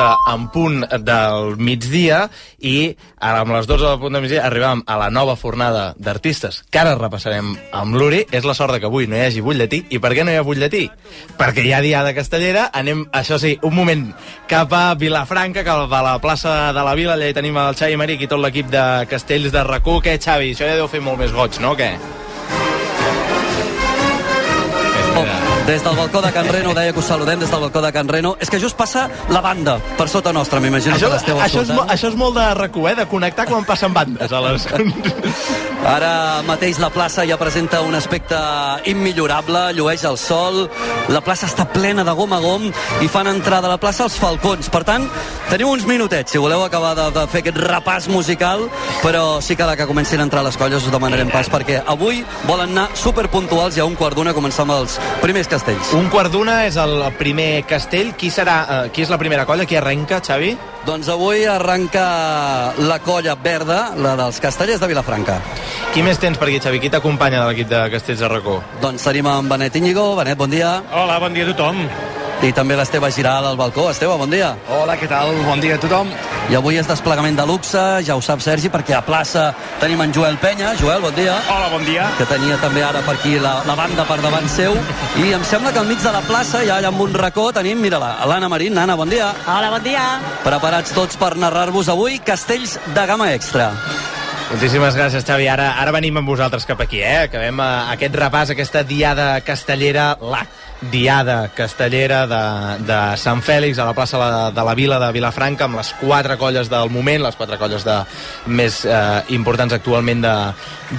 en punt del migdia i ara amb les 12 del punt del migdia arribem a la nova fornada d'artistes que ara repassarem amb l'Uri. És la sort que avui no hi hagi butlletí. I per què no hi ha butlletí? Perquè hi ha Diada Castellera. Anem, això sí, un moment cap a Vilafranca, que a la plaça de la Vila, allà hi tenim el Xavi Maric i tot l'equip de Castells de RAC1. Què, Xavi? Això ja deu fer molt més goig, no? Què? Des del balcó de Can Reno, deia que us saludem des del balcó de Can Reno. És que just passa la banda per sota nostra, m'imagino que l'esteu això, és, mo- això és molt de RAC1, eh? De connectar quan passen bandes a les... Ara mateix la plaça ja presenta un aspecte immillorable, llueix el sol, la plaça està plena de gom a gom i fan entrada a la plaça els falcons. Per tant, teniu uns minutets, si voleu acabar de, de fer aquest repàs musical, però sí que a la que comencin a entrar les colles us demanarem pas, perquè avui volen anar superpuntuals i a un quart d'una començar amb els primers castells. Un quart d'una és el primer castell. Qui serà, eh, qui és la primera colla? Qui arrenca, Xavi? Doncs avui arranca la colla verda, la dels castellers de Vilafranca. Qui més tens per aquí, Xavi? Qui t'acompanya de l'equip de Castells de Racó? Doncs tenim en Benet Íñigo. Benet, bon dia. Hola, bon dia a tothom. I també l'Esteve Giral al balcó. Esteve, bon dia. Hola, què tal? Bon dia a tothom. I avui és desplegament de luxe, ja ho sap Sergi, perquè a plaça tenim en Joel Penya. Joel, bon dia. Hola, bon dia. Que tenia també ara per aquí la, la banda per davant seu. I em sembla que al mig de la plaça, ja allà amb un racó, tenim, mira-la, l'Anna Marín. Anna, bon dia. Hola, bon dia. Preparats tots per narrar-vos avui castells de gamma extra. Moltíssimes gràcies, Xavi. Ara, ara venim amb vosaltres cap aquí, eh? Acabem eh, aquest repàs, aquesta diada castellera, la diada castellera de, de Sant Fèlix a la plaça de, de la Vila de Vilafranca amb les quatre colles del moment, les quatre colles de, més eh, importants actualment de,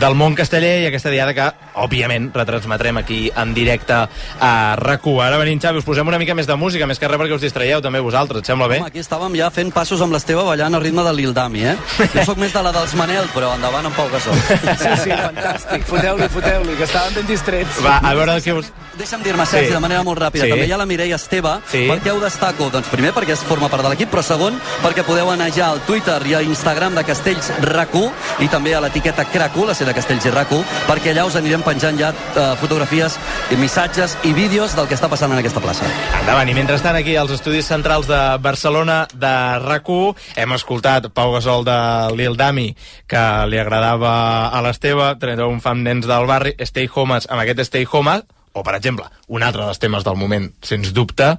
del món casteller i aquesta diada que, òbviament, retransmetrem aquí en directe a RAC1. Ara venim, Xavi, us posem una mica més de música, més que res perquè us distraieu també vosaltres, et sembla bé? Home, aquí estàvem ja fent passos amb l'Esteve ballant al ritme de l'Ildami, eh? Jo sóc més de la dels Manel, però endavant amb Pau Gasol. Sí, sí, fantàstic. Foteu-li, foteu-li, que estaven ben distrets. Va, a veure què us... Deixa'm dir-me, Sergi, Sí. de manera molt ràpida. Sí. També hi ha la Mireia Esteve. Sí. Per què ho destaco? Doncs primer perquè es forma part de l'equip, però segon perquè podeu anar ja al Twitter i a Instagram de Castells RAC1 i també a l'etiqueta CRAC1, la C de Castells i RAC1, perquè allà us anirem penjant ja eh, fotografies, i missatges i vídeos del que està passant en aquesta plaça. Endavant, i mentrestant aquí als estudis centrals de Barcelona de RAC1 hem escoltat Pau Gasol de Lil Dami que li agradava a l'Esteve, teniu un fan nens del barri Stay Homes amb aquest Stay Home o per exemple, un altre dels temes del moment sens dubte,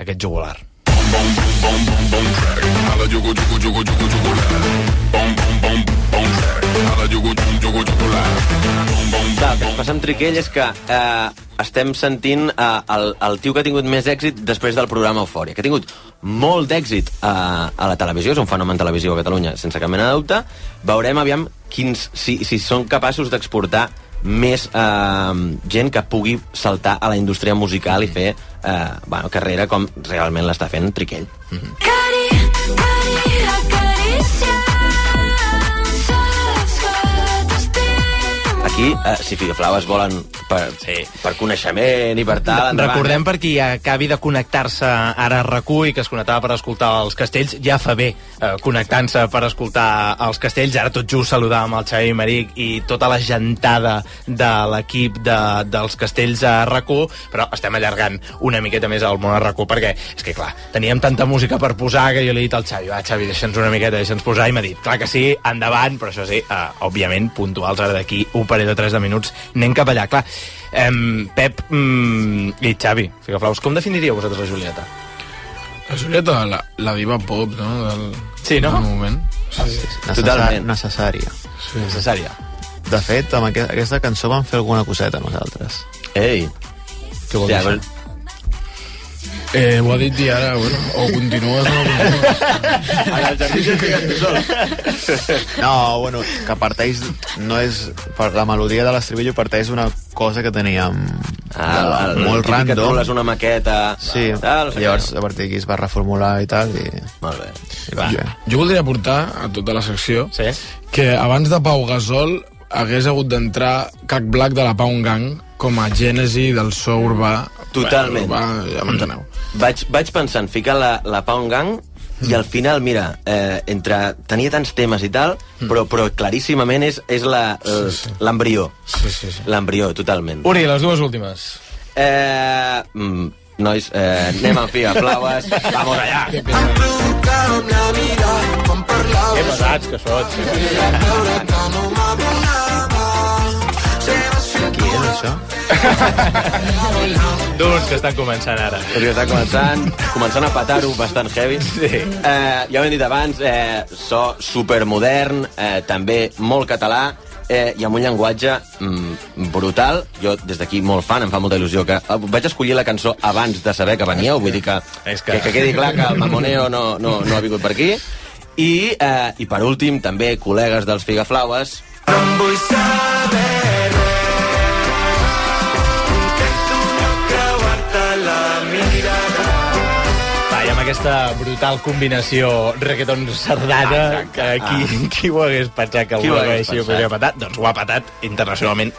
aquest jugular Clar, el que ens passa amb Triquell és que eh, estem sentint eh, el, el tio que ha tingut més èxit després del programa Eufòria, que ha tingut molt d'èxit eh, a la televisió, és un fenomen televisiu a Catalunya, sense cap mena de dubte. Veurem aviam quins, si, si són capaços d'exportar més eh, gent que pugui saltar a la indústria musical i fer eh, bueno, carrera com realment l'està fent Triquell. Cari, cari, Aquí, eh, si Figaflau es volen per, Sí. per coneixement i per tal, endavant, Recordem eh? per qui acabi de connectar-se ara a RAC1 i que es connectava per escoltar els castells, ja fa bé eh, connectant-se per escoltar els castells. Ara tot just saludàvem el Xavi Maric i tota la gentada de l'equip de, dels castells a RAC1, però estem allargant una miqueta més al món a RAC1 perquè, és que clar, teníem tanta música per posar que jo li he dit al Xavi, va Xavi, deixa'ns una miqueta, deixa'ns posar, i m'ha dit, clar que sí, endavant, però això sí, eh, òbviament, puntuals ara d'aquí un parell o tres de minuts, anem cap allà. Clar, em, Pep mm, i Xavi, Figaflaus, com definiríeu vosaltres la Julieta? La Julieta, la, la diva pop, no? Del, Sí, no? Del moment. Sí, sí. Totalment. necessària. sí. Necessària. De fet, amb aquest, aquesta cançó vam fer alguna coseta nosaltres. Ei, Què vol dir a veure, això? Eh, ho ha dit i ara, bueno, o continues o no continues. en el jardí ja estigues tu sol. No, bueno, que parteix... No és... Per la melodia de l'estribillo parteix d'una cosa que teníem Ah, el, molt típic que et random. roles una maqueta... Sí, Tal, no sé llavors a partir d'aquí es va reformular i tal, i, Molt bé. i va Jo, jo voldria aportar a tota la secció Sí? que abans de Pau Gasol hagués hagut d'entrar Cac Black de la Pound Gang com a gènesi del so urbà. Totalment. Urbà, ja m'enteneu. Vaig, vaig pensant ficar la, la Pound Gang i al final, mira, eh, entre... Tenia tants temes i tal, però, però claríssimament és, és la- el- Sí, sí. l'embrió. Sí, sí, sí. L'embrió, totalment. Uri, les dues últimes. Eh, mm, nois, eh, anem amb figaflaues. Vamos allà. Que pesats que sots. És això? D'uns que estan començant ara. Perquè està començant, començant a patar-ho bastant heavy. Sí. Eh, ja ho hem dit abans, eh, so supermodern, eh, també molt català, eh, i amb un llenguatge mm, brutal. Jo, des d'aquí, molt fan, em fa molta il·lusió que... eh, Vaig escollir la cançó abans de saber que veníeu, vull dir que, És que... que- que, que quedi clar que el Mamoneo no, no, no ha vingut per aquí. I, eh, I per últim, també col·legues dels Figaflaues, Va, i amb aquesta brutal combinació reggaeton sardana, Exacte. que qui, qui ho hagués pensat que Qui ho hagués ho podria petar? Doncs ho ha petat internacionalment.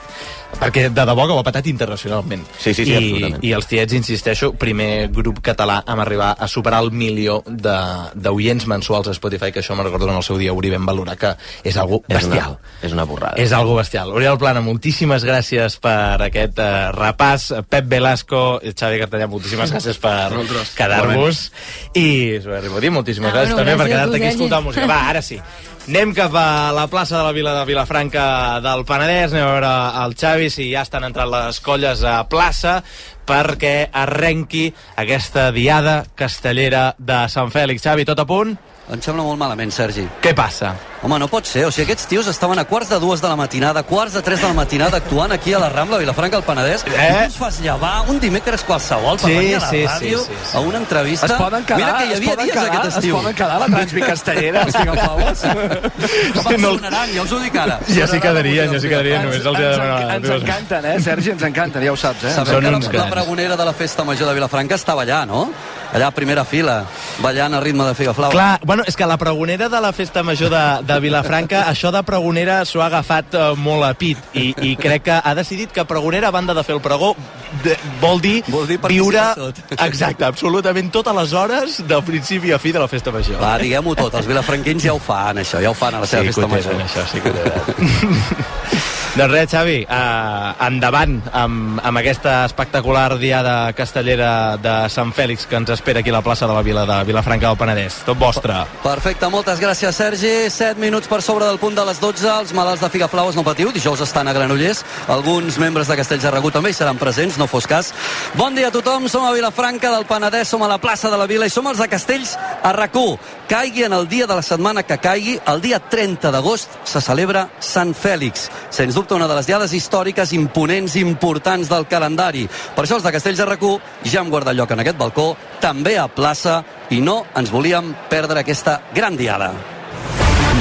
Perquè de debò que ho ha petat internacionalment. Sí, sí, sí, I, absolutament. I els tiets, insisteixo, primer grup català amb arribar a superar el milió de- d'oients mensuals a Spotify, que això me'n recordo en el seu dia Uri vam valorar que és algo és una, bestial. és una borrada. És algo bestial. Oriol Plana, moltíssimes gràcies per aquest uh, repàs. Pep Velasco, Xavi Cartellà, moltíssimes gràcies per quedar-vos. I, Ribodí, moltíssimes Ah, gràcies bueno, també per gràcies a quedar-te aquí a escoltar música. Va, ara sí. Anem cap a la plaça de la Vila de Vilafranca del Penedès, anem a veure el Xavi si ja estan entrant les colles a plaça perquè arrenqui aquesta diada castellera de Sant Fèlix. Xavi, tot a punt? Em sembla molt malament, Sergi. Què passa? Home, no pot ser. O sigui, aquests tios estaven a quarts de dues de la matinada, quarts de tres de la matinada, actuant aquí a la Rambla, a Vilafranca, al Penedès. Eh? I tu els fas llevar un dimecres qualsevol per Sí, venir a la sí, ràdio sí, sí, sí. a una entrevista. Es poden quedar, Mira que hi es havia poden dies quedar, aquest es estiu. poden quedar a la Transmi Castellera, els. Que Sí, no- funcionaran, ja us ho dic ara. Ja s'hi quedarien, ja s'hi quedarien. Només els Ens, enc- ens encanten, eh, Sergi? Ens encanten, ja ho saps, eh? Sabem Són que la, uns la pregonera de la festa major de Vilafranca estava allà, no? Allà a primera fila, ballant a ritme de figaflau. Clar, bueno, és que la pregonera de la festa major de, de Vilafranca, això de pregonera s'ho ha agafat eh, molt a pit i, i crec que ha decidit que pregonera, a banda de fer el pregó, de, vol dir, Vol dir viure... tot. Exacte, absolutament totes les hores del principi a fi de la festa major. Va, diguem-ho tot, els vilafranquins ja ho fan, això, ja ho fan a la seva Sí, festa que ho major. això, sí que ho. Doncs res, Xavi, uh, endavant amb, amb aquesta espectacular diada castellera de Sant Fèlix que ens espera aquí a la plaça de la Vila de Vilafranca del Penedès. Tot vostre. Perfecte, moltes gràcies, Sergi. 7 minuts per sobre del punt de les 12. Els malalts de Figaflaues no patiu. Dijous estan a Granollers. Alguns membres de Castells de Regut també hi seran presents, no fos cas. Bon dia a tothom. Som a Vilafranca del Penedès, som a la plaça de la Vila i som els de Castells a RAC1. Caigui en el dia de la setmana que caigui, el dia 30 d'agost se celebra Sant Fèlix. Sens dubte una de les diades històriques imponents i importants del calendari. Per això els de Castells de RAC1 ja hem guardat lloc en aquest balcó, també a plaça, i no ens volíem perdre aquesta gran diada.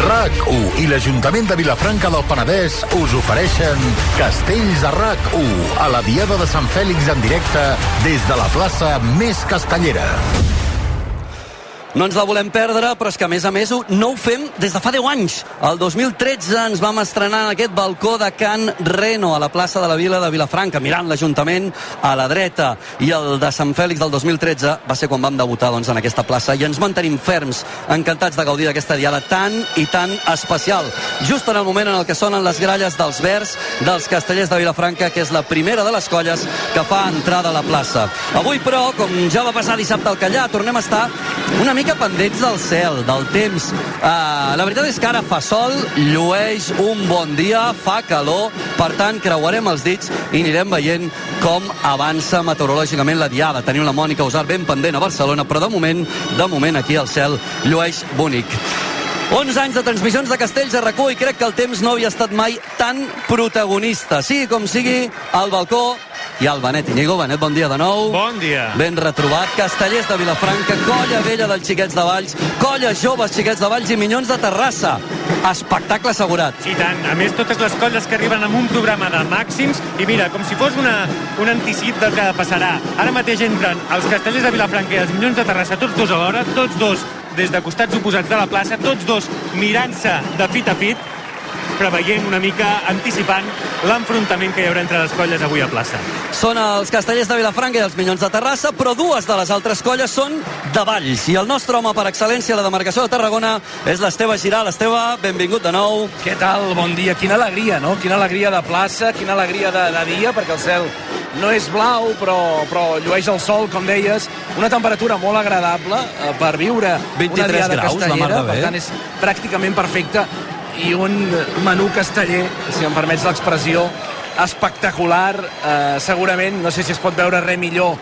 RAC1 i l'Ajuntament de Vilafranca del Penedès us ofereixen Castells a RAC1 a la Diada de Sant Fèlix en directe des de la plaça més castellera. No ens la volem perdre, però és que a més a més no ho fem des de fa 10 anys. El 2013 ens vam estrenar en aquest balcó de Can Reno a la plaça de la Vila de Vilafranca, mirant l'Ajuntament a la dreta. I el de Sant Fèlix del 2013 va ser quan vam debutar doncs, en aquesta plaça i ens mantenim ferms, encantats de gaudir d'aquesta diada tan i tan especial. Just en el moment en el que sonen les gralles dels Verds dels Castellers de Vilafranca, que és la primera de les colles que fa entrada a la plaça. Avui, però, com ja va passar dissabte al Callà, tornem a estar una mica pendents del cel, del temps. Uh, la veritat és que ara fa sol, llueix un bon dia, fa calor, per tant, creuarem els dits i anirem veient com avança meteorològicament la diada. Tenim la Mònica Usar ben pendent a Barcelona, però de moment, de moment aquí el cel llueix bonic. 11 anys de transmissions de Castells a rac i crec que el temps no havia estat mai tan protagonista. Sigui com sigui, al balcó ha el Benet Inigo. Benet, bon dia de nou. Bon dia. Ben retrobat. Castellers de Vilafranca, colla vella dels xiquets de Valls, colla joves xiquets de Valls i minyons de Terrassa. Espectacle assegurat. I tant. A més, totes les colles que arriben amb un programa de màxims i mira, com si fos una, un anticip del que passarà. Ara mateix entren els castellers de Vilafranca i els Minyons de Terrassa, tots dos alhora, tots dos des de costats oposats de la plaça, tots dos mirant-se de fit a fit, preveient una mica, anticipant l'enfrontament que hi haurà entre les colles avui a plaça. Són els castellers de Vilafranca i els minyons de Terrassa, però dues de les altres colles són de Valls. I el nostre home per excel·lència a la demarcació de Tarragona és l'Esteve Giral. Esteve, benvingut de nou. Què tal? Bon dia. Quina alegria, no? Quina alegria de plaça, quina alegria de, de dia, perquè el cel no és blau, però, però llueix el sol, com deies. Una temperatura molt agradable eh, per viure 23 una diada graus, la mar castellera, de bé. per tant és pràcticament perfecte i un menú casteller, si em permets l'expressió, espectacular, eh, segurament, no sé si es pot veure res millor.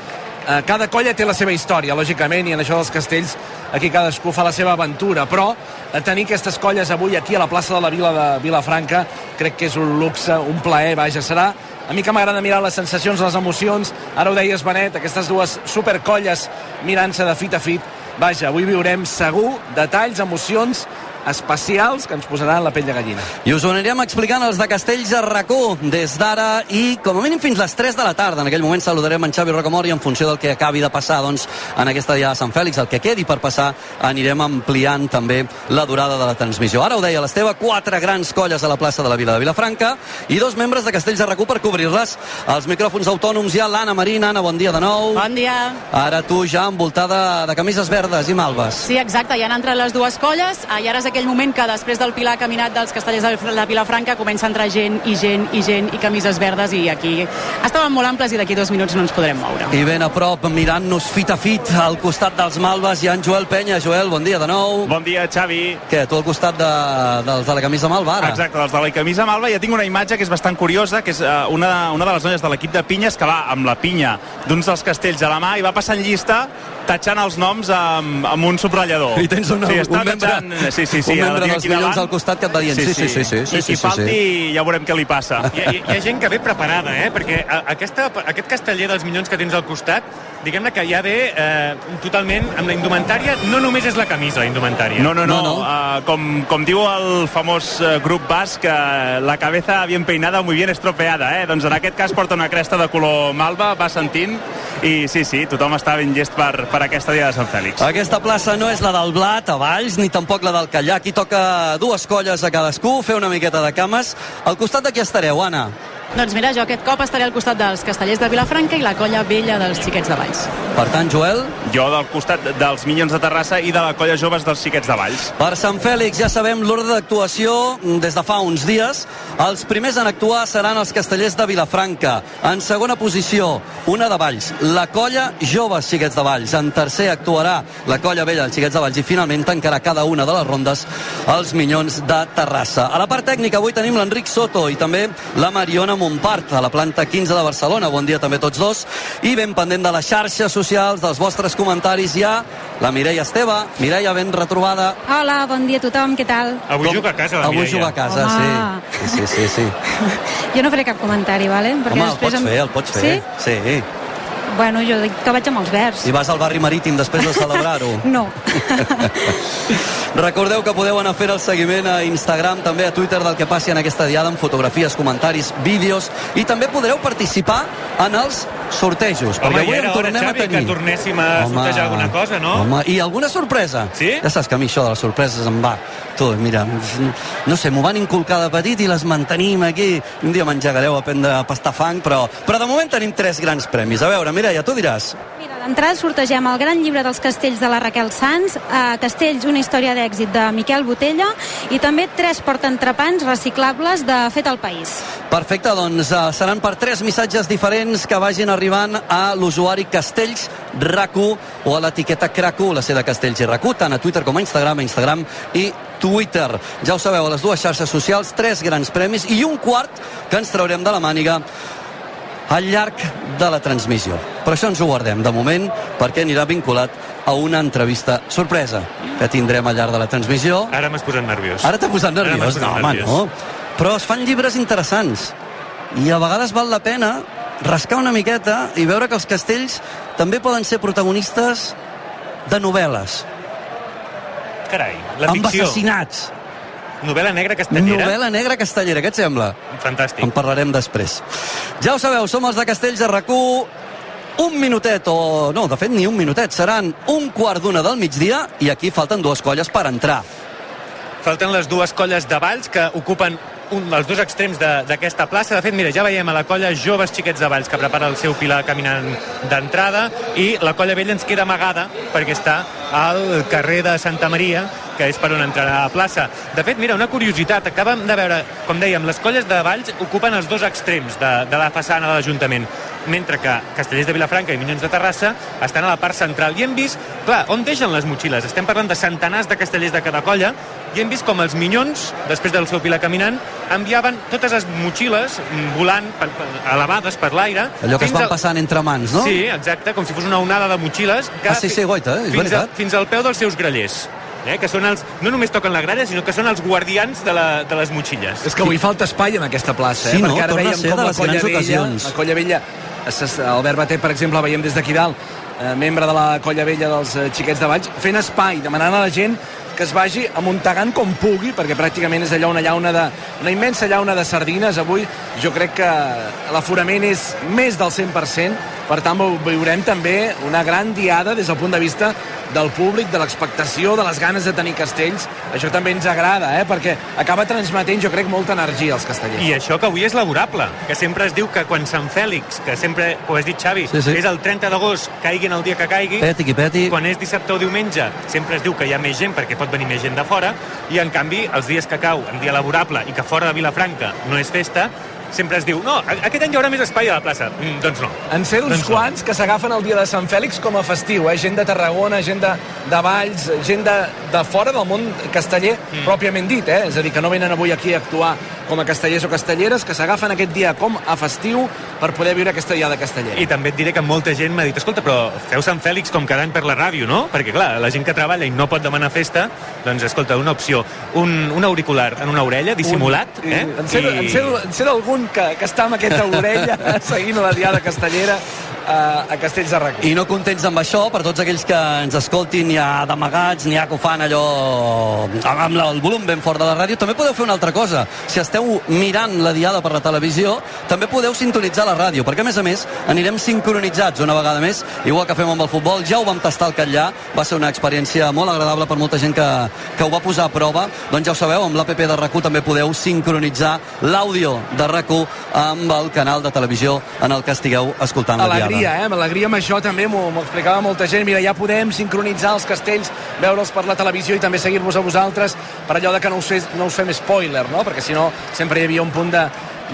Eh, cada colla té la seva història, lògicament, i en això dels castells aquí cadascú fa la seva aventura, però eh, tenir aquestes colles avui aquí a la plaça de la Vila de Vilafranca crec que és un luxe, un plaer, vaja, serà. A mi que m'agrada mirar les sensacions, les emocions, ara ho deies, Benet, aquestes dues supercolles mirant-se de fit a fit, vaja, avui viurem segur detalls, emocions especials que ens posaran la pell de gallina. I us ho anirem explicant els de Castells a RAC1 des d'ara i com a mínim fins les 3 de la tarda. En aquell moment saludarem en Xavi Rocamor i en funció del que acabi de passar doncs, en aquesta dia de Sant Fèlix, el que quedi per passar, anirem ampliant també la durada de la transmissió. Ara ho deia l'Esteve, quatre grans colles a la plaça de la Vila de Vilafranca i dos membres de Castells a RAC1 per cobrir-les. Els micròfons autònoms hi ha l'Anna Marina. Anna, bon dia de nou. Bon dia. Ara tu ja envoltada de camises verdes i malves. Sí, exacte, ja han entrat les dues colles. Ah, I ara és aquell moment que després del Pilar caminat dels castellers de la Vilafranca comença a entrar gent i gent i gent i camises verdes i aquí estaven molt amples i d'aquí dos minuts no ens podrem moure. I ben a prop, mirant-nos fit a fit al costat dels Malves, hi ha en Joel Penya. Joel, bon dia de nou. Bon dia, Xavi. Què, tu al costat de, dels de la camisa malva, ara? Exacte, dels de la camisa malva. Ja tinc una imatge que és bastant curiosa, que és uh, una, una de les noies de l'equip de pinyes que va amb la pinya d'uns dels castells a la mà i va passant llista tatxant els noms amb, amb un subratllador. I tens una, sí, està un membre, sí, sí, sí, un membre dels milions davant. al costat que et va dient sí, sí, sí, sí, sí, I sí, qui falti sí. ja veurem què li passa. Hi, hi, hi ha gent que ve preparada, eh? Perquè aquesta, aquest casteller dels milions que tens al costat, diguem-ne que ja ve eh, totalment amb la indumentària, no només és la camisa, la indumentària. No, no, no. no, no. Uh, com, com diu el famós uh, grup basc, uh, la cabeza bien peinada, muy bien estropeada. Eh? Doncs en aquest cas porta una cresta de color malva, va sentint, i sí, sí, tothom està ben llest per, per aquesta dia de Sant Fèlix. Aquesta plaça no és la del Blat, a Valls, ni tampoc la del Callà. Aquí toca dues colles a cadascú, fer una miqueta de cames. Al costat de qui estareu, Anna? Doncs mira, jo aquest cop estaré al costat dels castellers de Vilafranca i la colla vella dels xiquets de Valls. Per tant, Joel? Jo del costat dels Minyons de Terrassa i de la colla joves dels Xiquets de Valls. Per Sant Fèlix ja sabem l'ordre d'actuació des de fa uns dies. Els primers en actuar seran els castellers de Vilafranca. En segona posició, una de Valls, la colla Joves Xiquets de Valls. En tercer actuarà la colla vella dels Xiquets de Valls i finalment tancarà cada una de les rondes els Minyons de Terrassa. A la part tècnica avui tenim l'Enric Soto i també la Mariona Montpart, a la planta 15 de Barcelona. Bon dia també tots dos. I ben pendent de les xarxes socials, dels vostres comentaris, hi ha la Mireia Esteve. Mireia, ben retrobada. Hola, bon dia a tothom, què tal? Avui juga a casa, la Avui Mireia. juga a casa, Home. sí. Sí, sí, sí. Jo no faré cap comentari, vale? Home, el després pots em- fer, el pots fer. Sí? Sí. Bueno, jo dic que vaig amb els verds. I vas al barri marítim després de celebrar-ho. No. Recordeu que podeu anar fent el seguiment a Instagram, també a Twitter del que passi en aquesta diada, amb fotografies, comentaris, vídeos, i també podreu participar en els sortejos. Home, perquè avui ja en era hora, tornem Xavi, a tenir. que tornéssim a sortejar alguna cosa, no? Home, i alguna sorpresa. Sí? Ja saps que a mi això de les sorpreses em va. Tu, mira, no sé, m'ho van inculcar de petit i les mantenim aquí. Un dia m'engegareu a prendre a pastar fang, però, però de moment tenim tres grans premis. A veure, Mireia, tu diràs. Mira, d'entrada sortegem el gran llibre dels castells de la Raquel Sanz, a Castells, una història d'èxit de Miquel Botella, i també tres portaentrepans reciclables de Fet al País. Perfecte, doncs uh, seran per tres missatges diferents que vagin arribant a l'usuari Castells RAC1 o a l'etiqueta CRAC1, la de Castells i RAC1, tant a Twitter com a Instagram, a Instagram i Twitter. Ja ho sabeu, a les dues xarxes socials, tres grans premis i un quart que ens traurem de la màniga al llarg de la transmissió. Però això ens ho guardem de moment perquè anirà vinculat a una entrevista sorpresa que tindrem al llarg de la transmissió. Ara m'has posat nerviós. Ara t'ha posat nerviós? posat No, home, nerviós. no. Però es fan llibres interessants. I a vegades val la pena rascar una miqueta i veure que els castells també poden ser protagonistes de novel·les. Carai, la amb ficció. assassinats. Novel·la negra castellera. Novel·la negra castellera, què et sembla? Fantàstic. En parlarem després. Ja ho sabeu, som els de Castells de rac un minutet, o no, de fet ni un minutet, seran un quart d'una del migdia i aquí falten dues colles per entrar. Falten les dues colles de Valls que ocupen un dels dos extrems d'aquesta plaça. De fet, mira, ja veiem a la colla Joves Xiquets de Valls que prepara el seu pilar caminant d'entrada i la colla vella ens queda amagada perquè està al carrer de Santa Maria que és per on entrarà a la plaça. De fet, mira, una curiositat, acabem de veure, com dèiem, les colles de Valls ocupen els dos extrems de, de la façana de l'Ajuntament. Mentre que Castellers de Vilafranca i Minyons de Terrassa estan a la part central. I hem vist, clar, on deixen les motxilles? Estem parlant de centenars de castellers de cada colla i hem vist com els Minyons, després del seu pilar caminant, enviaven totes les motxilles volant, per, per, elevades per l'aire. Allò que es van al- passant entre mans, no? Sí, exacte, com si fos una onada de motxilles. Ah, sí, sí, goita, eh? és fins, a, veritat. fins al peu dels seus grellers. Eh, que són els, no només toquen la gralla, sinó que són els guardians de, la, de les motxilles. És que avui falta espai en aquesta plaça, eh? Sí, no? Perquè ara Torna a veiem ser com de la les Colla grans Vella, ocasions. la Colla Vella, Albert Batet, per exemple, veiem des d'aquí dalt, eh, membre de la Colla Vella dels eh, Xiquets de Valls, fent espai, demanant a la gent que es vagi amuntegant com pugui, perquè pràcticament és allò una llauna de, una immensa llauna de sardines. Avui jo crec que l'aforament és més del 100%, per tant veurem també una gran diada des del punt de vista del públic, de l'expectació, de les ganes de tenir castells. Això també ens agrada, eh? perquè acaba transmetent, jo crec, molta energia als castellers. I això que avui és laborable, que sempre es diu que quan Sant Fèlix, que sempre ho has dit Xavi, Sí, sí. és el 30 d'agost, caiguin el dia que caigui, Peti peti. quan és dissabte o diumenge, sempre es diu que hi ha més gent perquè pot venir més gent de fora, i en canvi, els dies que cau en dia laborable i que fora de Vilafranca no és festa, sempre es diu, no, aquest any hi haurà més espai a la plaça. Mm, doncs no. En sé d'uns Doncs no. quants que s'agafen el dia de Sant Fèlix com a festiu, eh? gent de Tarragona, gent de, de Valls, gent de, de fora del món casteller, mm. pròpiament dit, eh? és a dir, que no venen avui aquí a actuar com a castellers o castelleres, que s'agafen aquest dia com a festiu per poder viure aquesta diada castellera. I també et diré que molta gent m'ha dit, escolta, però feu Sant Fèlix com cada any per la ràdio, no? Perquè, clar, la gent que treballa i no pot demanar festa, doncs, escolta, una opció, un, un auricular en una orella, dissimulat, Un- eh? En sé, en sé, en sé d'algun que, que està amb aquesta orella seguint la diada castellera a, a Castells de Racó. I no contents amb això, per tots aquells que ens escoltin, ha d'amagats, n'hi ha que ho fan allò amb el volum ben fort de la ràdio, també podeu fer una altra cosa. Si esteu mirant la diada per la televisió, també podeu sintonitzar la ràdio, perquè a més a més anirem sincronitzats una vegada més, igual que fem amb el futbol, ja ho vam tastar al Catllà, va ser una experiència molt agradable per molta gent que, que ho va posar a prova, doncs ja ho sabeu, amb l'APP de rac també podeu sincronitzar l'àudio de rac amb el canal de televisió en el que estigueu escoltant la diada. Alegria, eh? Amb alegria això també m'ho explicava molta gent. Mira, ja podem sincronitzar els castells, veure'ls per la televisió i també seguir-vos a vosaltres per allò de que no us, fes, no us fem spoiler, no? Perquè si no sempre hi havia un punt de,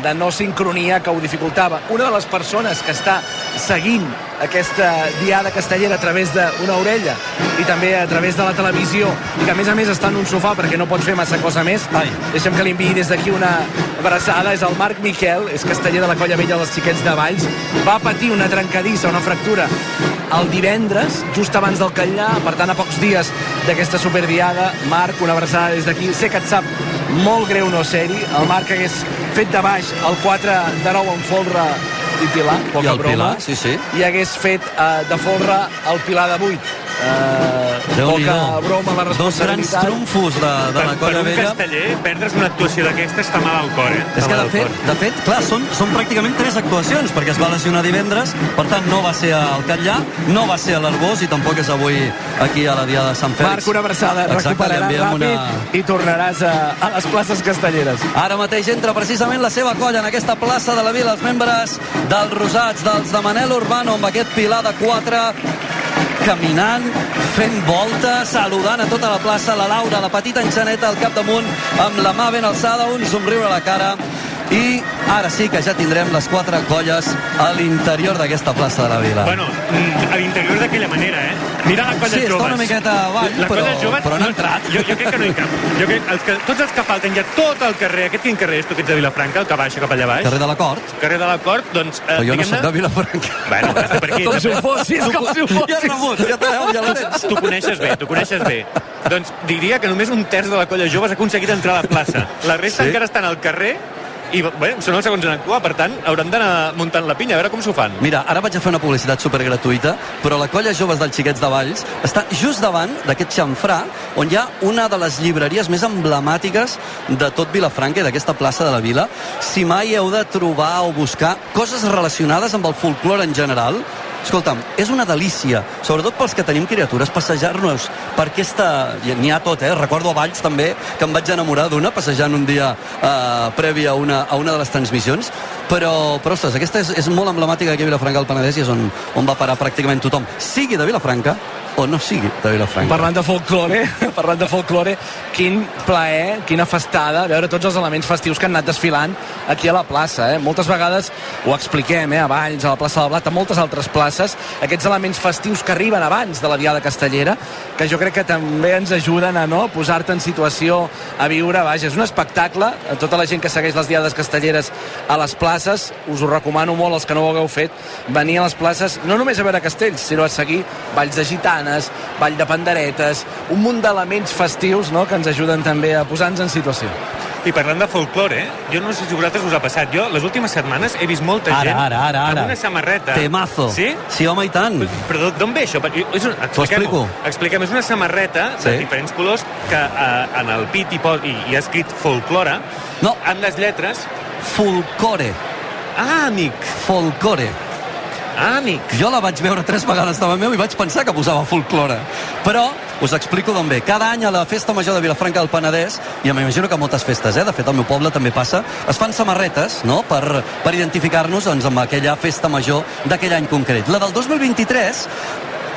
de no sincronia que ho dificultava. Una de les persones que està seguint aquesta diada castellera a través d'una orella i també a través de la televisió i que a més a més està en un sofà perquè no pot fer massa cosa més. Ai. deixem que li enviï des d'aquí una abraçada. És el Marc Miquel, és casteller de la colla vella dels xiquets de Valls. Va patir una trencadissa, una fractura el divendres, just abans del Catllà per tant a pocs dies d'aquesta superdiada Marc, una abraçada des d'aquí. Sé que et sap molt greu no ser-hi. El Marc hagués fet de baix el 4 de 9 en folre i Pilar, poca I el broma Pilar, sí, sí. i hagués fet uh, de folre el Pilar de 8 uh, Déu-n'hi-do. poca broma la Dos grans responsabilitat trumfos de, de per, la per colla un vella. casteller, perdre's una actuació d'aquestes fa mal al cor, eh? És que, de fet, de fet, clar, són, són pràcticament tres actuacions, perquè es va lesionar divendres, per tant, no va ser al Catllà, no va ser a l'Arbós i tampoc és avui aquí a la Diada de Sant Fèlix. Marc, una abraçada, Exacte, li recuperaràs ràpid una... i tornaràs a, a les places castelleres. Ara mateix entra precisament la seva colla en aquesta plaça de la Vila, els membres dels Rosats, dels de Manel Urbano, amb aquest pilar de 4 caminant, fent voltes, saludant a tota la plaça, la Laura, la petita enxaneta al capdamunt, amb la mà ben alçada, un somriure a la cara, i ara sí que ja tindrem les quatre colles a l'interior d'aquesta plaça de la Vila. Bueno, mm, a l'interior d'aquella manera, eh? Mira la colla Sí, està joves. una miqueta avall, la però- joves, però han entrat. Jo, jo crec que no hi cap. Jo crec els que, tots els que falten ja tot el carrer, aquest quin carrer és, tu que ets de Vilafranca, el que baixa cap allà baix? Carrer de l'Acord. Carrer de l'Acord, doncs... Eh, Però jo no soc de Vilafranca. Bueno, per aquí. Com si ho fossis, com si ho fossis. Ja has rebut, ja ja la tens. Tu coneixes bé, tu coneixes bé. Doncs diria que només un terç de la colla joves ha aconseguit entrar a la plaça. La resta Sí? encara estan al carrer i bé, són els segons en actuar, per tant, hauran d'anar muntant la pinya, a veure com s'ho fan. Mira, ara vaig a fer una publicitat supergratuïta, però la colla Joves dels Xiquets de Valls està just davant d'aquest xamfrà on hi ha una de les llibreries més emblemàtiques de tot Vilafranca i d'aquesta plaça de la Vila. Si mai heu de trobar o buscar coses relacionades amb el folklore en general, Escolta'm, és una delícia, sobretot pels que tenim criatures, passejar-nos per aquesta... N'hi ha tot, eh? Recordo a Valls també, que em vaig enamorar d'una passejant un dia eh, previ a una, a una de les transmissions, però, però ostres, aquesta és, és molt emblemàtica aquí a Vilafranca del Penedès i és on, on va parar pràcticament tothom, sigui de Vilafranca o no sigui de Vilafranca. Parlant de folklore, parlant de folklore, quin plaer, quina festada veure tots els elements festius que han anat desfilant aquí a la plaça. Eh? Moltes vegades ho expliquem, eh? a Valls, a la plaça del Blat, a moltes altres places, aquests elements festius que arriben abans de la Diada Castellera, que jo crec que també ens ajuden a no posar-te en situació a viure, vaja, és un espectacle, a tota la gent que segueix les Diades Castelleres a les places, us ho recomano molt als que no ho hagueu fet, venir a les places no només a veure castells, sinó a seguir balls de gitanes, ball de panderetes, un munt d'elements festius no?, que ens ajuden també a posar-nos en situació. I parlant de folklore, eh? jo no sé si a vosaltres us ha passat. Jo, les últimes setmanes, he vist molta Ara, gent ara, ara, ara. amb una samarreta. Temazo. Sí? Sí, home, i tant. Però d'on ve això? És un, T'ho explico. Expliquem, és una samarreta de Sí. diferents colors que eh, en el pit hi, pot, hi, hi ha escrit folklore, no. amb les lletres... Folcore. Ah, amic. Folcore. Ah, amic. Jo la vaig veure tres vegades davant meu i vaig pensar que posava folklore. Però us explico d'on ve. Cada any a la Festa Major de Vilafranca del Penedès, i m'imagino que moltes festes, eh? de fet al meu poble també passa, es fan samarretes no? per, per identificar-nos doncs, amb aquella festa major d'aquell any concret. La del 2023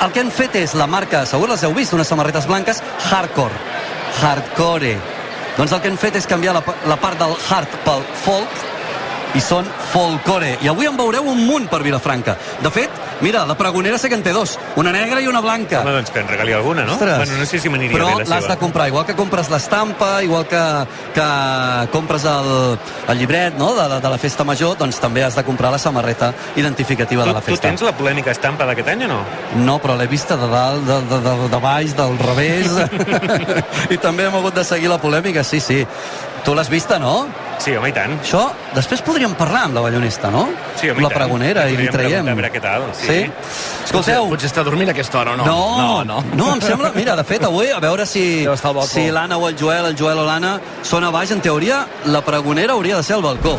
el que han fet és la marca, segur les heu vist, unes samarretes blanques, hardcore. Hardcore. Doncs el que han fet és canviar la, la part del hard pel folk i són folcore. I avui en veureu un munt per Vilafranca. De fet, mira, la pregonera sé que en té dos, una negra i una blanca. Home, doncs que en regali alguna, no? Ostres. Bueno, no sé si m'aniria Però bé la l'has seva. de comprar, igual que compres l'estampa, igual que, que compres el, el llibret no? de, la, de la festa major, doncs també has de comprar la samarreta identificativa de la Tu, tu festa. tens la polèmica estampa d'aquest any o no? No, però l'he vista de dalt, de, de, de, de baix, del revés. I també hem hagut de seguir la polèmica, sí, sí. Tu l'has vista, no? Sí, home, i tant. Això, després podríem parlar amb la ballonista, no? Sí, home, i la pregonera, i li Podríem traiem. preguntar a veure què tal, sí. sí? Escolteu... Potser, potser està dormint a aquesta hora o no? No, no, no. no, em sembla... Mira, de fet, avui, a veure si, si l'Anna o el Joel, el Joel o l'Anna, són a baix. En teoria, la pregonera hauria de ser al balcó.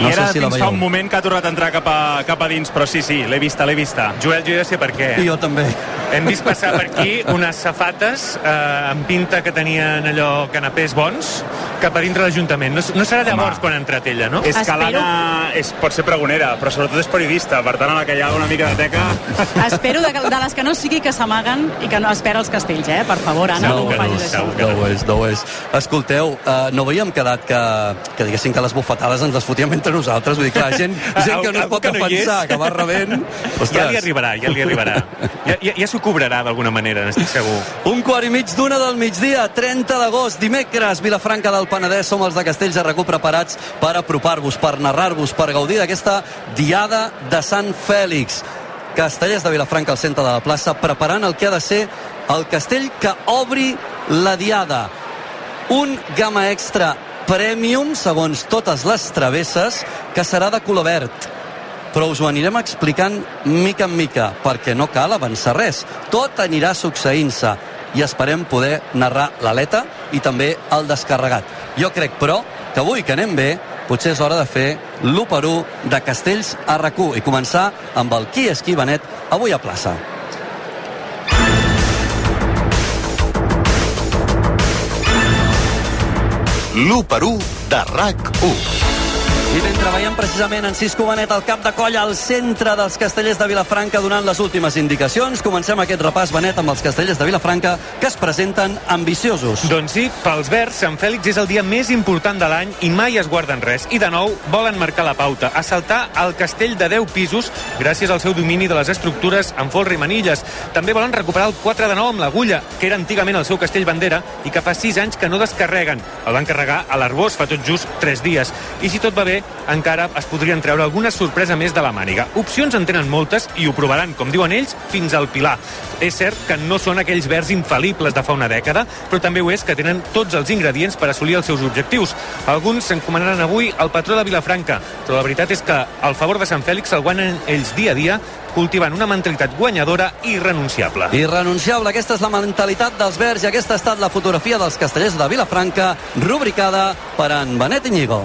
I No era sé si fins fa un moment que ha tornat a entrar cap a, cap a dins, però sí, sí, l'he vista, l'he vista. Joel, jo ja sé per què. I jo també. Hem vist passar per aquí unes safates eh, amb pinta que tenien allò canapés bons cap a dintre l'Ajuntament. No, no serà llavors quan ha entrat ella, no? És que l'Anna és, pot ser pregonera, però sobretot és periodista, per tant, a la que hi ha una mica de teca... Espero de, de les que no sigui que s'amaguen i que no espera els castells, eh? Per favor, Anna, no, ho facis això. No ho és, no ho és. Escolteu, uh, no havíem quedat que, que diguéssim que les bufetades ens les fotíem entre nosaltres? Vull dir, clar, gent, gent que no es pot que no defensar, que va rebent... Ja li arribarà, ja li arribarà. Ja, ja, ja s'ho cobrarà d'alguna manera, n'estic segur. Un quart i mig d'una del migdia, 30 d'agost, dimecres, Vilafranca del Penedès, som els de Castells de Recu preparats per apropar-vos, per narrar-vos, per gaudir d'aquesta diada de Sant Fèlix. Castellers de Vilafranca al centre de la plaça, preparant el que ha de ser el castell que obri la diada. Un gamma extra premium, segons totes les travesses, que serà de color verd però us ho anirem explicant mica en mica, perquè no cal avançar res. Tot anirà succeint-se i esperem poder narrar l'aleta i també el descarregat. Jo crec, però, que avui que anem bé, potser és hora de fer l'1 per 1 de Castells a rac i començar amb el qui és qui Benet avui a plaça. L'1 per 1 de RAC1. I mentre veiem precisament en Cisco Benet al cap de colla al centre dels castellers de Vilafranca donant les últimes indicacions, comencem aquest repàs Benet amb els castellers de Vilafranca que es presenten ambiciosos. Doncs sí, pels verds, Sant Fèlix és el dia més important de l'any i mai es guarden res. I de nou, volen marcar la pauta, assaltar el castell de 10 pisos gràcies al seu domini de les estructures amb folre i manilles. També volen recuperar el 4 de 9 amb l'agulla, que era antigament el seu castell bandera i que fa 6 anys que no descarreguen. El van carregar a l'Arbós fa tot just 3 dies. I si tot va bé, encara es podrien treure alguna sorpresa més de la màniga. Opcions en tenen moltes i ho provaran, com diuen ells, fins al Pilar. És cert que no són aquells verds infal·libles de fa una dècada, però també ho és que tenen tots els ingredients per assolir els seus objectius. Alguns s'encomanaran avui al patró de Vilafranca, però la veritat és que el favor de Sant Fèlix el guanyen ells dia a dia cultivant una mentalitat guanyadora i irrenunciable. Irrenunciable, aquesta és la mentalitat dels verds i aquesta ha estat la fotografia dels castellers de Vilafranca, rubricada per en Benet Iñigo.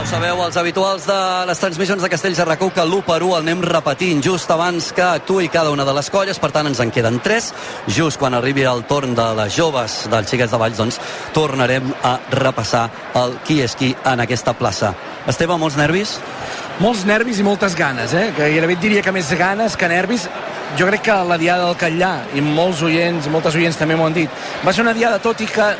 Ja ho sabeu, els habituals de les transmissions de Castells de RAC1 que l'1 per 1 el anem repetint just abans que actuï cada una de les colles, per tant ens en queden 3. Just quan arribi el torn de les joves dels xiquets de Valls, doncs tornarem a repassar el qui és qui en aquesta plaça. Esteve, molts nervis? Molts nervis i moltes ganes, eh? Que gairebé et diria que més ganes que nervis. Jo crec que la diada del Catllà, i molts oients, moltes oients també m'ho han dit, va ser una diada, tot i que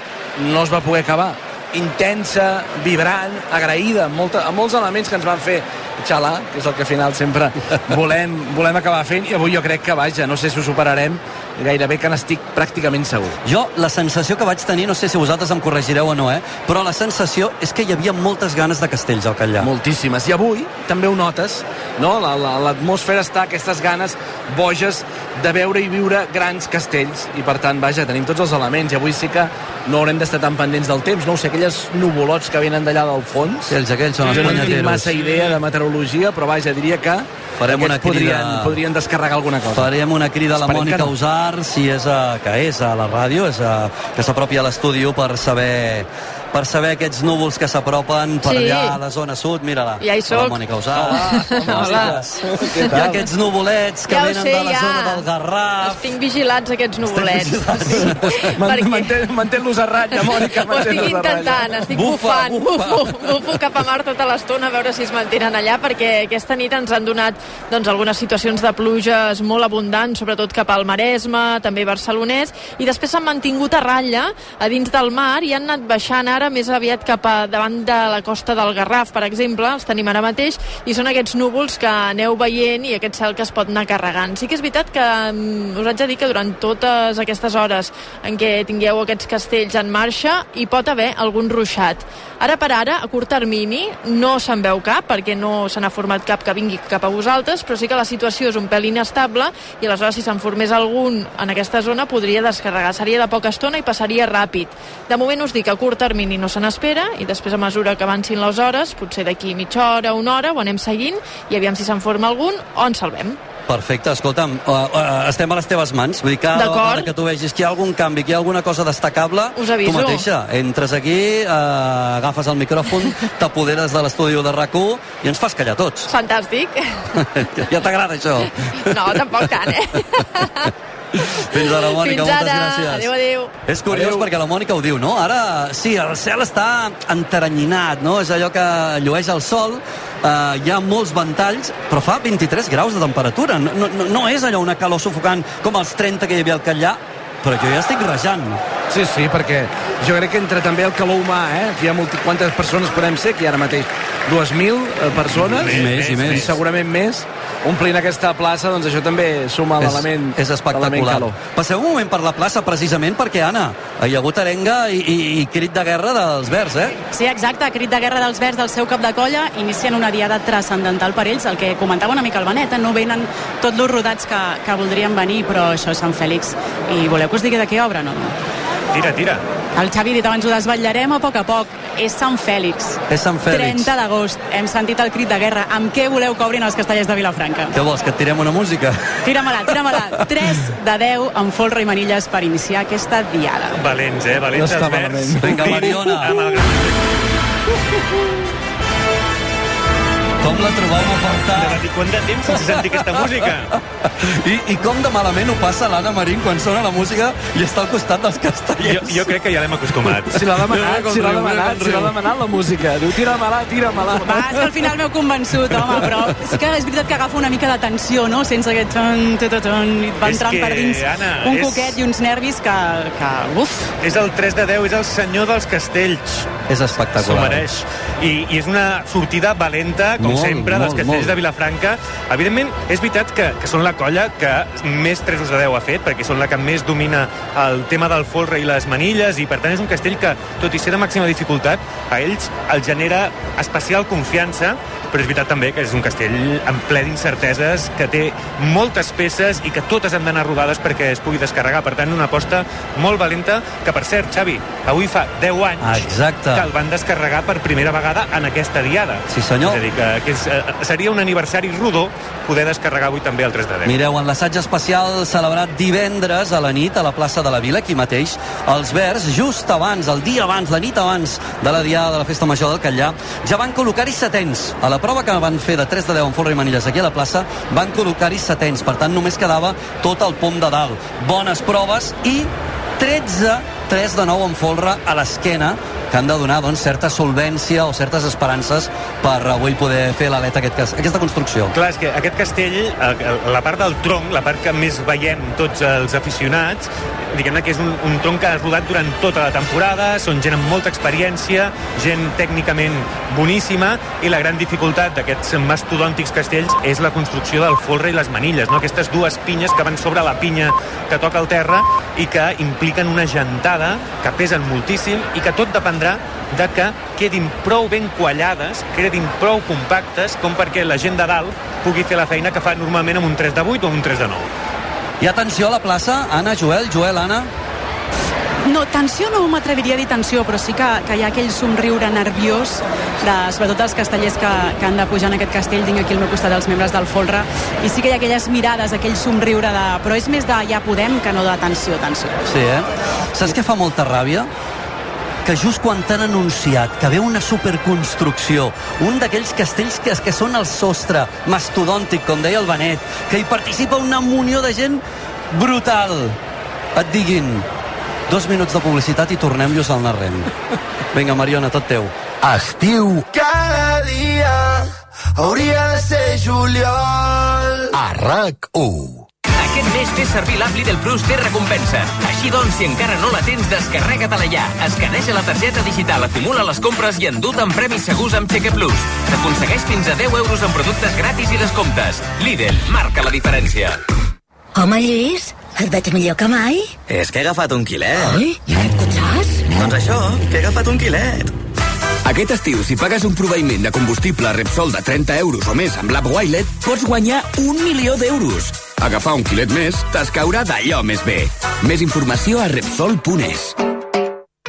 no es va poder acabar, intensa, vibrant, agraïda, amb, molta, amb molts elements que ens van fer xalar, que és el que al final sempre volem, volem acabar fent, i avui jo crec que, vaja, no sé si ho superarem, gairebé que n'estic pràcticament segur. Jo, la sensació que vaig tenir, no sé si vosaltres em corregireu o no, eh? però la sensació és que hi havia moltes ganes de castells al Catllà. Moltíssimes. I avui també ho notes, no? La- la- L'atmosfera està aquestes ganes boges de veure i viure grans castells. I per tant, vaja, tenim tots els elements. I avui sí que no haurem d'estar tan pendents del temps. No ho sé, aquelles nuvolots que venen d'allà del fons. Sí, els aquells són els jo no tinc massa idea de meteorologia, però vaja, diria que Farem una aquests podrien, crida- podrien descarregar alguna cosa. Farem una crida a la Mònica no. Usar, si és a, que és a la ràdio, és a, que s'apropi a l'estudi per saber per saber aquests núvols que s'apropen per Sí. allà a la zona sud, mira-la. Ja hi La soc. Mònica Usar. Hola. Hola. Hi ha aquests nuvolets que Ja venen sé, de la ja. zona del Garraf. Els tinc vigilats, aquests nuvolets. Manté- Mantén-los a ratlla, Mònica, Ho estic mantén-los a ratlla. intentant, estic Bufa, bufant, bufa. bufo, bufo cap a mar tota l'estona a veure si es mantenen allà, perquè aquesta nit ens han donat doncs, algunes situacions de pluges molt abundants, sobretot cap al Maresme, també barcelonès, i després s'han mantingut a ratlla a dins del mar i han anat baixant ara més aviat cap a davant de la costa del Garraf, per exemple, els tenim ara mateix, i són aquests núvols que aneu veient i aquest cel que es pot anar carregant. Sí que és veritat que mm, us haig de dir que durant totes aquestes hores en què tingueu aquests castells en marxa hi pot haver algun ruixat. Ara per ara, a curt termini, no se'n veu cap, perquè no se n'ha format cap que vingui cap a vosaltres, però sí que la situació és un pèl inestable i aleshores si se'n formés algun en aquesta zona podria descarregar. Seria de poca estona i passaria ràpid. De moment us dic a curt termini no se n'espera i després a mesura que avancin les hores, potser d'aquí mitja hora, una hora, ho anem seguint i aviam si se'n forma algun o en salvem. Perfecte, escolta'm, uh, uh, estem a les teves mans. Vull dir, D'acord. vegada que tu vegis que hi ha algun canvi, que hi ha alguna cosa destacable, Us aviso. tu mateixa entres aquí, uh, agafes el micròfon, t'apoderes de l'estudi de rac i ens fas callar tots. Fantàstic. ja t'agrada això? No, tampoc tant, eh? Fins ara, Mònica, Fins moltes ara. gràcies. Adéu, adéu. És curiós perquè la Mònica ho diu, no? Ara, sí, el cel està enteranyinat, no? És allò que llueix el sol, eh, hi ha molts ventalls, però fa 23 graus de temperatura. No, no, no és allò una calor sufocant com els 30 que hi havia al Catllà, però jo ja estic rejant. Sí, sí, perquè jo crec que entre també el calor humà, eh? hi ha multi... quantes persones podem ser aquí ara mateix? 2.000 eh, persones? Més, més, i més. I segurament més. Omplint aquesta plaça, doncs això també suma l'element és espectacular. calor. Passeu un moment per la plaça precisament perquè, Anna, hi ha hagut arenga i, i, i crit de guerra dels verds, eh? Sí, exacte, crit de guerra dels verds del seu cap de colla, inicien una diada transcendental per ells, el que comentava una mica el Benet, eh? no venen tots los rodats que, que voldrien venir, però això és Sant Fèlix. I voleu que us digui de què obren o no? Tira, tira. El Xavi ha dit abans, ho desvetllarem a poc a poc. És Sant Fèlix. És Sant Fèlix. 30 d'agost. Hem sentit el crit de guerra. Amb què voleu que obrin els castellers de Vilafranca? Què vols, que et tirem una música? Tira-me-la, tira-me-la. 3 de 10 amb folre i manilles per iniciar aquesta diada. Valents, eh? Valents No els verds. Vinga, Mariona. Amb el gran... Com la trobeu a faltar? De dir quant de temps sense sentir aquesta música. I, I com de malament ho passa l'Anna Marín quan sona la música i està al costat dels Jo, castellers? jo crec que ja l'hem acostumat. Si l'ha demanat, Com si l'ha demanat, si l'ha demanat la música. Diu, tira-me-la, tira-me-la. Va, és que al final m'heu convençut, home, però sí que és veritat que agafa una mica de tensió, no?, sense aquest ton, ton, ton, ton, i va És entrant que, per dins Anna, un és- coquet i uns nervis que, que uf, És el 3 de 10, és el senyor dels castells. És S'ho espectacular. mereix. I, I és una sortida valenta, com Molt, sempre, dels molt, castells molt. de Vilafranca. Evidentment, és veritat que, que són la colla que més 3 de 10 ha fet, perquè són la que més domina el tema del folre i les manilles, i per tant és un castell que, tot i ser de màxima dificultat, a ells els genera especial confiança, però és veritat també que és un castell en ple d'incerteses, que té moltes peces i que totes han d'anar rodades perquè es pugui descarregar. Per tant, una aposta molt valenta, que per cert, Xavi, avui fa 10 anys Exacte. Que el van descarregar per primera vegada en aquesta diada. Sí, senyor. És a dir, que, que és, eh, seria un aniversari rodó poder descarregar avui també el 3 de 10. Mireu, en l'assaig especial celebrat divendres a la nit a la plaça de la Vila, aquí mateix, els Verds, just abans, el dia abans, la nit abans de la diada de la Festa Major del Catllà, ja van col·locar-hi setens. A la prova que van fer de 3 de 10 en folre i manilles aquí a la plaça, van col·locar-hi setens. Per tant, només quedava tot el pom de dalt. Bones proves i 13, 3 de 9 en folre a l'esquena que han de donar doncs, certa solvència o certes esperances per avui poder fer l'aleta aquest, aquesta construcció. Clar, és que aquest castell, eh, la part del tronc, la part que més veiem tots els aficionats, diguem-ne que és un, un tronc que ha rodat durant tota la temporada, són gent amb molta experiència, gent tècnicament boníssima, i la gran dificultat d'aquests mastodòntics castells és la construcció del folre i les manilles, no? aquestes dues pinyes que van sobre la pinya que toca el terra i que impliquen una gentada que pesen moltíssim i que tot dependrà de que quedin prou ben quallades, quedin prou compactes com perquè la gent de dalt pugui fer la feina que fa normalment amb un 3 de 8 o un 3 de 9. Hi ha tensió a la plaça? Anna, Joel, Joel, Anna? No, tensió no m'atreviria a dir tensió, però sí que, que hi ha aquell somriure nerviós, de, sobretot els castellers que, que han de pujar en aquest castell, tinc aquí al meu costat els membres del folre, i sí que hi ha aquelles mirades, aquell somriure de... Però és més de ja podem que no de tensió, tensió. Sí, eh? Saps què fa molta ràbia? que just quan t'han anunciat que ve una superconstrucció, un d'aquells castells que, que són el sostre, mastodòntic, com deia el Benet, que hi participa una munió de gent brutal, et diguin dos minuts de publicitat i tornem-los al narrem. Vinga, Mariona, tot teu. Estiu Cada dia hauria de ser juliol. a RAC1. Aquest mes fes servir l'app del Plus té recompensa. Així doncs, si encara no la tens, descarrega-te-la ja. Escaneja la targeta digital, acumula les compres i endut amb premis segurs amb Cheque Plus. T'aconsegueix fins a 10 euros en productes gratis i descomptes. Lidl, marca la diferència. Home, Lluís, et veig millor que mai. És que he agafat un quilet. Oi? I aquest cotxàs? Doncs això, que he agafat un quilet. Aquest estiu, si pagues un proveïment de combustible Repsol de 30 euros o més amb l'app Wilet, pots guanyar un milió d'euros. Agafar un quilet més t'escaurà d'allò més bé. Més informació a Repsol.es.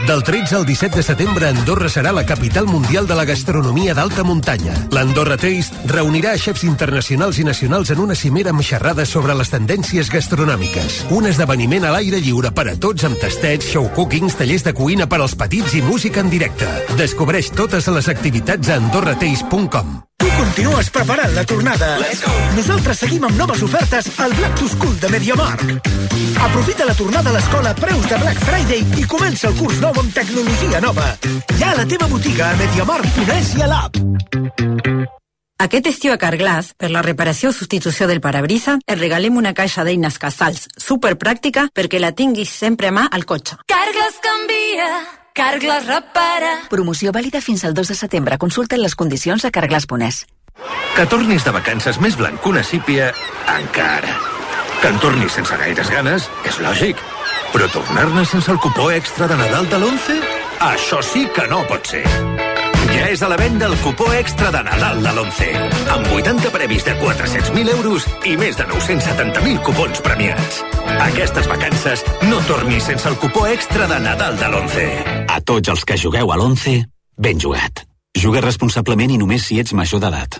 Del 13 al 17 de setembre, Andorra serà la capital mundial de la gastronomia d'alta muntanya. L'Andorra Taste reunirà xefs internacionals i nacionals en una cimera amb xerrades sobre les tendències gastronòmiques. Un esdeveniment a l'aire lliure per a tots amb tastets, show cookings, tallers de cuina per als petits i música en directe. Descobreix totes les activitats a andorrataste.com. Tu continues preparant la tornada. Nosaltres seguim amb noves ofertes al Black to School de MediaMarkt. Aprofita la tornada a l'escola preus de Black Friday i comença el curs nou amb tecnologia nova. Ja a la teva botiga a MediaMarkt.es i a l'app. Aquest estiu a Carglass, per la reparació o substitució del parabrisa, et regalem una caixa d'eines casals superpràctica perquè la tinguis sempre a mà al cotxe. Carglass canvia, Carglass repara. Promoció vàlida fins al 2 de setembre. Consulta les condicions a carglass.es. Que tornis de vacances més blanc que una sípia, encara. Que en tornis sense gaires ganes, és lògic. Però tornar-ne sense el cupó extra de Nadal de l'11? Això sí que no pot ser. És a la venda el cupó extra de Nadal de l'11. Amb 80 premis de 400.000 euros i més de 970.000 cupons premiats. Aquestes vacances no tornis sense el cupó extra de Nadal de l'11. A tots els que jugueu a l'11, ben jugat. Juga responsablement i només si ets major d'edat.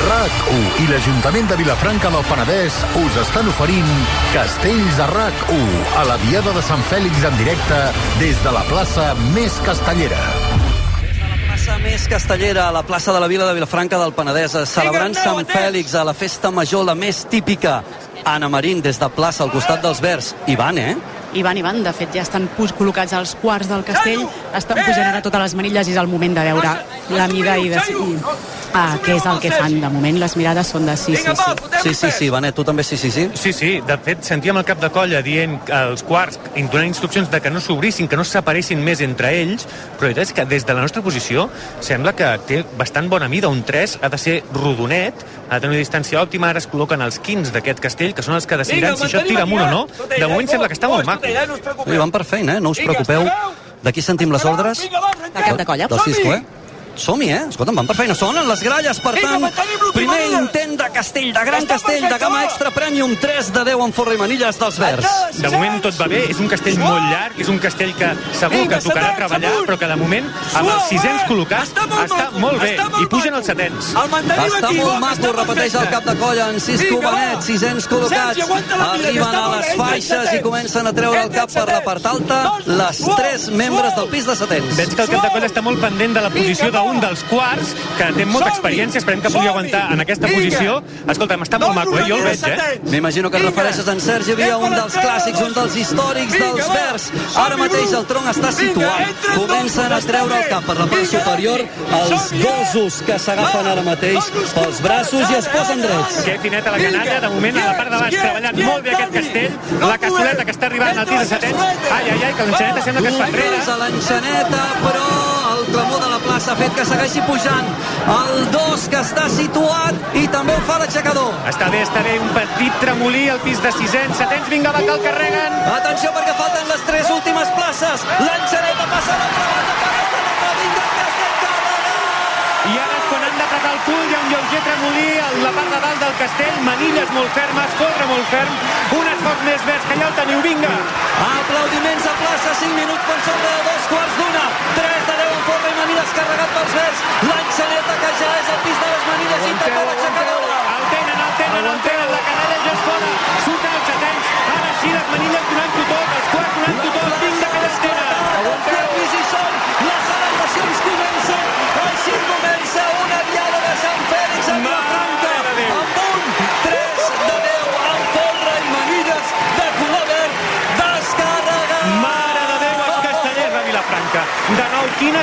RAC1 i l'Ajuntament de Vilafranca del Penedès us estan oferint Castells a RAC1 a la Diada de Sant Fèlix en directe des de la plaça més castellera. plaça més castellera, a la plaça de la Vila de Vilafranca del Penedès, celebrant Sant Fèlix a la festa major, la més típica. Anna Marín, des de plaça, al costat dels Verds. I van, eh? I van, i van. De fet, ja estan pus col·locats als quarts del castell, estan pujant ara totes les manilles i és el moment de veure la mida i decidir ah, què és el que fan. De moment, les mirades són de sí, sí, sí. Sí, sí, sí, Benet, tu també sí, sí, sí? Sí, sí, de fet, sentíem el cap de colla dient als quarts, donant instruccions de que no s'obrissin, que no se separessin més entre ells, però la veritat és que des de la nostra posició sembla que té bastant bona mida. Un 3 ha de ser rodonet, ha de tenir una distància òptima, ara es col·loquen els 15 d'aquest castell, que són els que decidiran si això tira amunt o no. De moment sembla que està molt maco. Sí, van per feina, eh? No us preocupeu. D'aquí sentim les ordres. De cap de colla. Del Cisco, eh? Som-hi, eh? Escolta'm, van per feina. Sonen les gralles, per tant, primer intent de Castell, de Gran Castell, de gamma extra premium, 3 de 10 en forra i manilles dels verds. De moment tot va bé, és un castell molt llarg, és un castell que segur que tocarà treballar, però que de moment, amb els sisens col·locats, està molt bé, i pugen els setens. Està molt maco, repeteix el cap de colla en Cisco Benet, sisens col·locats. Arriben a les faixes i comencen a treure el cap per la part alta les tres membres del pis de setens. Veig que el cap de colla està molt pendent de la posició d'un dels quarts, que té molta experiència, esperem que pugui aguantar en aquesta posició. Escolta'm, està molt maco, eh? Jo el veig, eh? M'imagino que et refereixes en Sergi Via, un dels clàssics, un dels històrics dels verds. Ara mateix el tronc està situat. Comencen a treure el cap per la part superior els dosos que s'agafen ara mateix pels braços i es posen drets. Que fineta la canalla, de moment a la part de baix treballant molt bé aquest castell, la cassoleta que està arribant al tir de setens, ai, ai, ai, que l'enxaneta sembla que es fa enrere. a l'enxaneta, però el clamor de la plaça ha fet que segueixi pujant. El 2 que està situat i també ho fa l'aixecador. Està bé, està bé, un petit tremolí al pis de sisens, setens, vinga, va, que el carreguen. Atenció perquè falten les tres últimes places. L'enxaneta passa a l'altra banda, per l'altra vinga, I ara és quan han el cul, hi ha un lleuger tremolí a la part de dalt del castell, manilles molt fermes, folre molt ferm, un esforç més vers, que ja el teniu, vinga. Aplaudiments a plaça, 5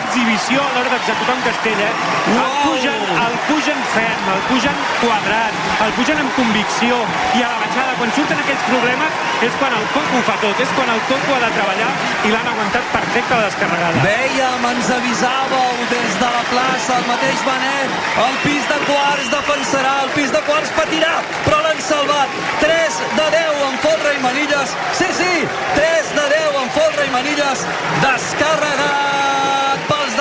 exhibició a l'hora d'executar un castell, eh? El pugen, el pugen ferm, el pugen quadrat, el pugen amb convicció. I a la baixada, quan surten aquells problemes, és quan el coco ho fa tot, és quan el coco ha de treballar i l'han aguantat perfecte la descarregada. Vèiem, ens avisàveu des de la plaça, el mateix Benet, el pis de quarts defensarà, el pis de quarts patirà, però l'han salvat. 3 de 10 en folre i manilles. Sí, sí, 3 de 10 en folre i manilles. Descarregat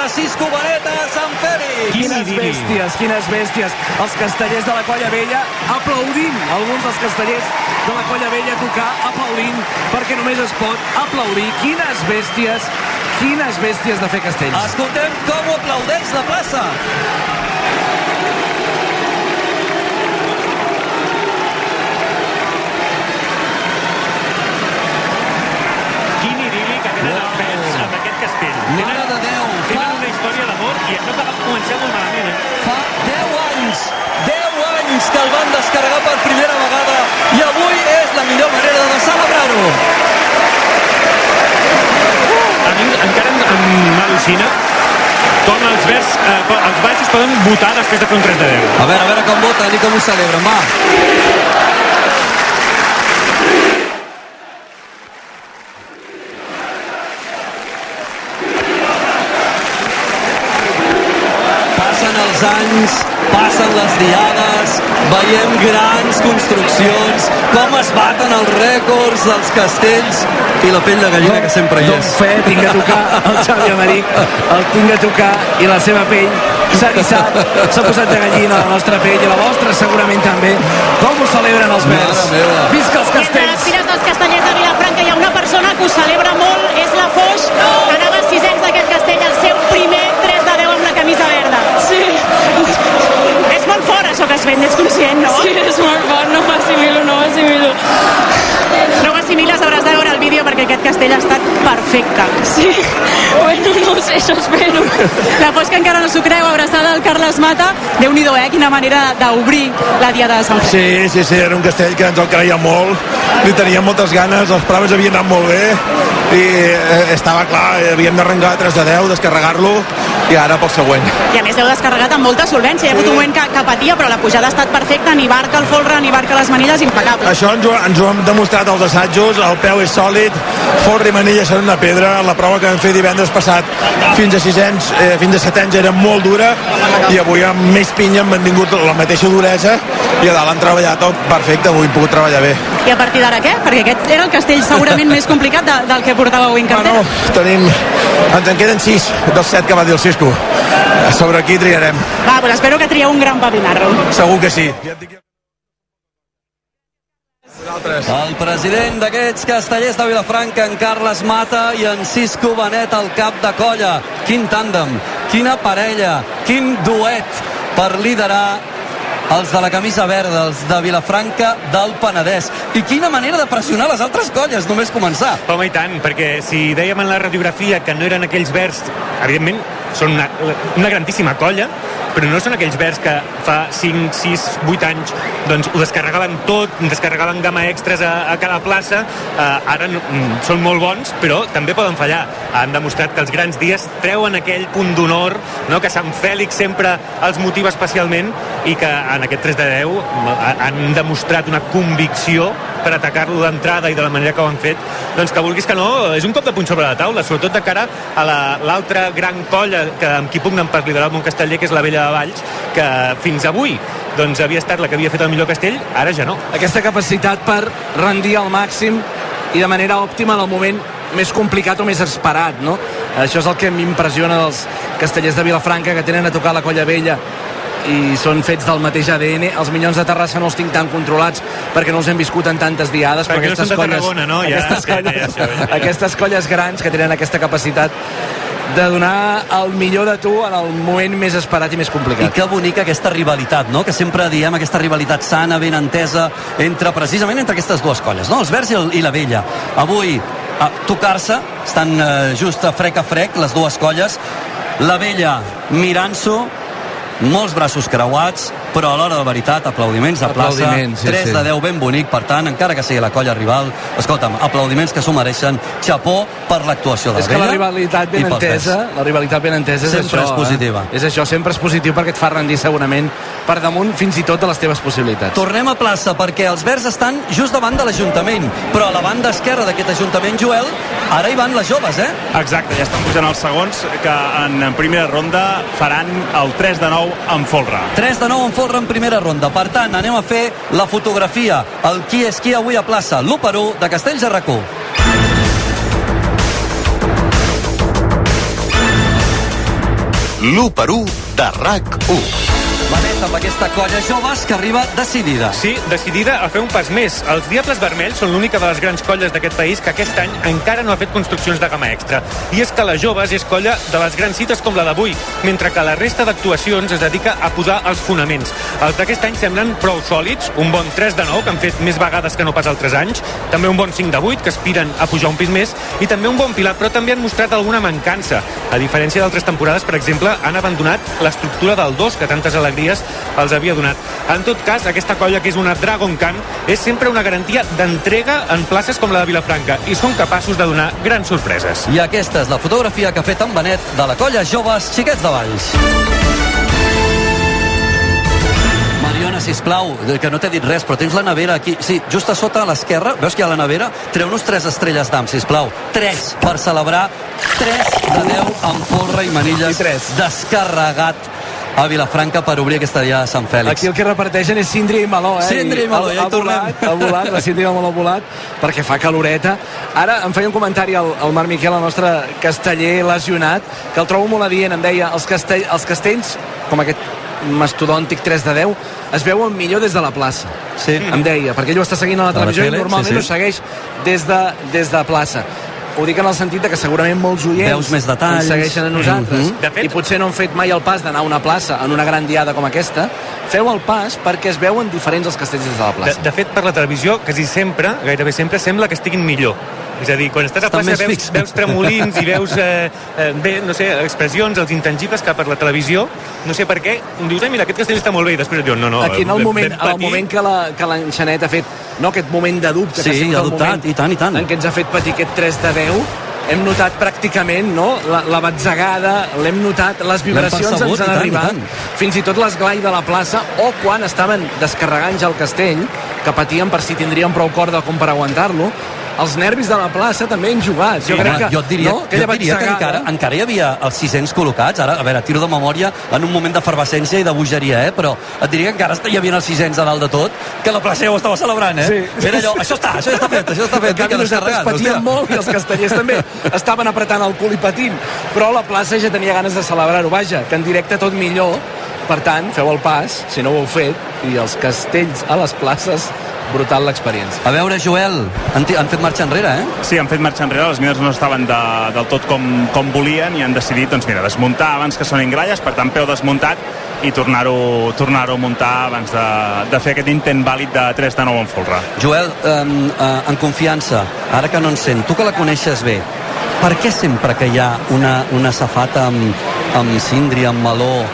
Benet a Sant Fèlix. Quines bèsties, quines bèsties. Els castellers de la Colla Vella aplaudint. Alguns dels castellers de la Colla Vella tocar aplaudint perquè només es pot aplaudir. Quines bèsties, quines bèsties de fer castells. Escoltem com ho aplaudeix la plaça. Quin idili que tenen els aquest castell. Mare de Déu, Tenen una història d'amor i això que va començar molt malament, eh? Fa 10 anys, 10 anys que el van descarregar per primera vegada i avui és la millor manera de celebrar-ho. A mi encara em, em al·lucina com els verds, eh, els baixos poden votar després de fer un 3 de 10. A veure, a veure com voten i com ho celebren, va. Passen els anys, passen les diades, veiem grans construccions, com es baten els rècords dels castells i la pell de gallina que sempre hi és. Doncs fe, tinc a tocar el Xavi Amaric, el tinc a tocar i la seva pell s'ha dissat, s'ha posat de gallina la nostra pell i la vostra segurament també. Com ho celebren els verds? Visca els Entre les castells! fires dels castellers de Vilafranca hi ha una persona que ho celebra molt, és la Foix, que això que has fet, n'ets conscient, no? Sí, és molt fort, no m'assimilo, no m'assimilo. No ho assimiles, hauràs de veure perquè aquest castell ha estat perfecte. Sí, bueno, no ho sé, això espero. La Foix que encara no s'ho creu, abraçada al Carles Mata. Déu-n'hi-do, eh? Quina manera d'obrir la diada de Sant Fèlix. Sí, sí, sí, era un castell que ens el creia molt, li teníem moltes ganes, les proves havien anat molt bé i eh, estava clar, havíem d'arrencar 3 de 10, descarregar-lo i ara pel següent. I a més heu descarregat amb molta solvència. Hi ha hagut un moment que, que patia, però la pujada ha estat perfecta. Ni barca el folre, ni barca les manilles, impecable. Això ens ho, ens ho hem demostrat als assajos, el peu és sòlid, folre i manilla són una pedra, la prova que vam fer divendres passat fins a 600, eh, fins a 700 era molt dura i avui amb més pinya hem mantingut la mateixa duresa i a dalt han treballat tot perfecte, avui hem pogut treballar bé. I a partir d'ara què? Perquè aquest era el castell segurament més complicat de, del que portava avui en cartera. Bueno, tenim, ens en queden 6 dels 7 que va dir el Cisco. Sobre aquí triarem. Va, pues espero que trieu un gran papinarro. Segur que sí. El president d'aquests castellers de Vilafranca, en Carles Mata i en Cisco Benet al cap de colla. Quin tàndem, quina parella, quin duet per liderar els de la camisa verda, els de Vilafranca del Penedès. I quina manera de pressionar les altres colles, només començar. Home, i tant, perquè si dèiem en la radiografia que no eren aquells verds, evidentment, són una, una grandíssima colla, però no són aquells verds que fa 5, 6, 8 anys doncs ho descarregaven tot, descarregaven gamma extras a, a cada plaça, uh, ara no, mm, són molt bons, però també poden fallar. Han demostrat que els grans dies treuen aquell punt d'honor, no? que Sant Fèlix sempre els motiva especialment i que en aquest 3 de 10 han demostrat una convicció per atacar-lo d'entrada i de la manera que ho han fet, doncs que vulguis que no, és un cop de punt sobre la taula, sobretot de cara a l'altra la, gran colla que, amb qui pugnen per liderar el Montcasteller, que és la Vella de Valls, que fins avui doncs havia estat la que havia fet el millor castell, ara ja no. Aquesta capacitat per rendir al màxim i de manera òptima en el moment més complicat o més esperat, no? Això és el que m'impressiona dels castellers de Vilafranca que tenen a tocar la colla vella i són fets del mateix ADN. Els Minyons de Terrassa no els tinc tan controlats perquè no els hem viscut en tantes diades, perquè però aquestes no colles, Tarragona, no? Ja, aquestes, ja, colles, ja, ja, ja, ja. aquestes colles grans que tenen aquesta capacitat de donar el millor de tu en el moment més esperat i més I complicat. que bonica aquesta rivalitat, no? Que sempre diem aquesta rivalitat sana, ben entesa, entre precisament entre aquestes dues colles, no? Els verds i, el, i la vella. Avui, a tocar-se, estan eh, just a frec a frec, les dues colles. La vella mirant-s'ho, molts braços creuats, però a l'hora de veritat, aplaudiments de plaça, Aplaudiments, sí, 3 sí. de 10 ben bonic, per tant, encara que sigui la colla rival, escolta'm, aplaudiments que s'ho mereixen, xapó per l'actuació de És que la rivalitat ben entesa, la rivalitat ben entesa és Sempre això. és positiva. Eh? És això, sempre és positiu perquè et fa rendir segurament per damunt fins i tot de les teves possibilitats. Tornem a plaça perquè els verds estan just davant de l'Ajuntament, però a la banda esquerra d'aquest Ajuntament, Joel, ara hi van les joves, eh? Exacte, ja estan pujant els segons que en, en primera ronda faran el 3 de 9 amb folre. 3 de 9 en folre en primera ronda. Per tant, anem a fer la fotografia. El qui és qui avui a plaça. L'1 per 1 de Castells de Racó. L'1 per 1 de RAC1. Benet amb aquesta colla joves que arriba decidida. Sí, decidida a fer un pas més. Els Diables Vermells són l'única de les grans colles d'aquest país que aquest any encara no ha fet construccions de gamma extra. I és que la Joves és colla de les grans cites com la d'avui, mentre que la resta d'actuacions es dedica a posar els fonaments. Els d'aquest any semblen prou sòlids, un bon 3 de 9, que han fet més vegades que no pas altres anys, també un bon 5 de 8, que aspiren a pujar un pis més, i també un bon pilar, però també han mostrat alguna mancança. A diferència d'altres temporades, per exemple, han abandonat l'estructura del 2, que tantes alegries els havia donat. En tot cas, aquesta colla, que és una Dragon Can, és sempre una garantia d'entrega en places com la de Vilafranca i són capaços de donar grans sorpreses. I aquesta és la fotografia que ha fet en Benet de la colla joves Xiquets de Valls. Mariona, sisplau, que no t'he dit res, però tens la nevera aquí. Sí, just a sota a l'esquerra, veus que hi ha la nevera? Treu-nos tres estrelles d'am, sisplau. Tres, per celebrar 3 de 10 amb folre i manilles. I Descarregat a Vilafranca per obrir aquesta dia a Sant Fèlix. Aquí el que reparteixen és síndria i meló, eh? Síndria i meló, ja hi tornem. volat, ha volat, la síndria i el meló ha volat, perquè fa caloreta. Ara em feia un comentari el, el Marc Miquel, el nostre casteller lesionat, que el trobo molt adient, em deia, els, castell, els castells, com aquest mastodòntic 3 de 10, es veuen millor des de la plaça. Sí. Em deia, perquè ell ho està seguint a la A la televisió tele, i normalment sí, sí. ho segueix des de, des de plaça ho dic en el sentit de que segurament molts oients Veus més detalls. ens segueixen a nosaltres Mhm. De fet- i potser no han fet mai el pas d'anar a una plaça en una gran diada com aquesta feu el pas perquè es veuen diferents els castells des de la De, plaça de fet, per la televisió, quasi sempre, gairebé sempre, sembla que estiguin millor. És a dir, quan estàs a plaça veus, fix. veus tremolins i veus, eh, eh, bé, no sé, expressions, els intangibles que per la televisió, no sé per què, dius, eh, mira, aquest castell està molt bé, i després et diuen, no, no, aquí en el moment, en el moment que la- que l'enxanet ha fet no, aquest moment de dubte Sí, que ha sigut el dubtat, moment i tant, i tant. en què ens ha fet patir aquest 3 de 10 hem notat pràcticament no? la, la batzegada, l'hem notat les vibracions percebut, ens han tant, arribat tant. fins i tot l'esglai de la plaça o quan estaven descarregant ja el castell que patien per si tindrien prou corda com per aguantar-lo els nervis de la plaça també han jugat. Sí, jo crec que, jo et diria, no? jo et diria que encara, encara hi havia els 600 col·locats. Ara, a veure, tiro de memòria en un moment d'efervescència i de bogeria, eh? però et diria que encara hi havia els 600 a dalt de tot, que la plaça ja ho estava celebrant, eh? Sí. Era allò, això està, això ja està fet, això està fet. En canvi, nosaltres hòstia. molt i els castellers també estaven apretant el cul i patint, però la plaça ja tenia ganes de celebrar-ho. Vaja, que en directe tot millor, per tant, feu el pas, si no ho heu fet, i els castells a les places, brutal l'experiència. A veure, Joel, han, han fet marxa enrere, eh? Sí, han fet marxa enrere, les mides no estaven de, del tot com, com volien i han decidit, doncs mira, desmuntar abans que sonin gralles, per tant, peu desmuntat i tornar-ho tornar a muntar abans de, de fer aquest intent vàlid de 3 de 9 en folre. Joel, eh, eh, en confiança, ara que no en sent, tu que la coneixes bé, per què sempre que hi ha una, una safata amb, amb cindri, amb meló,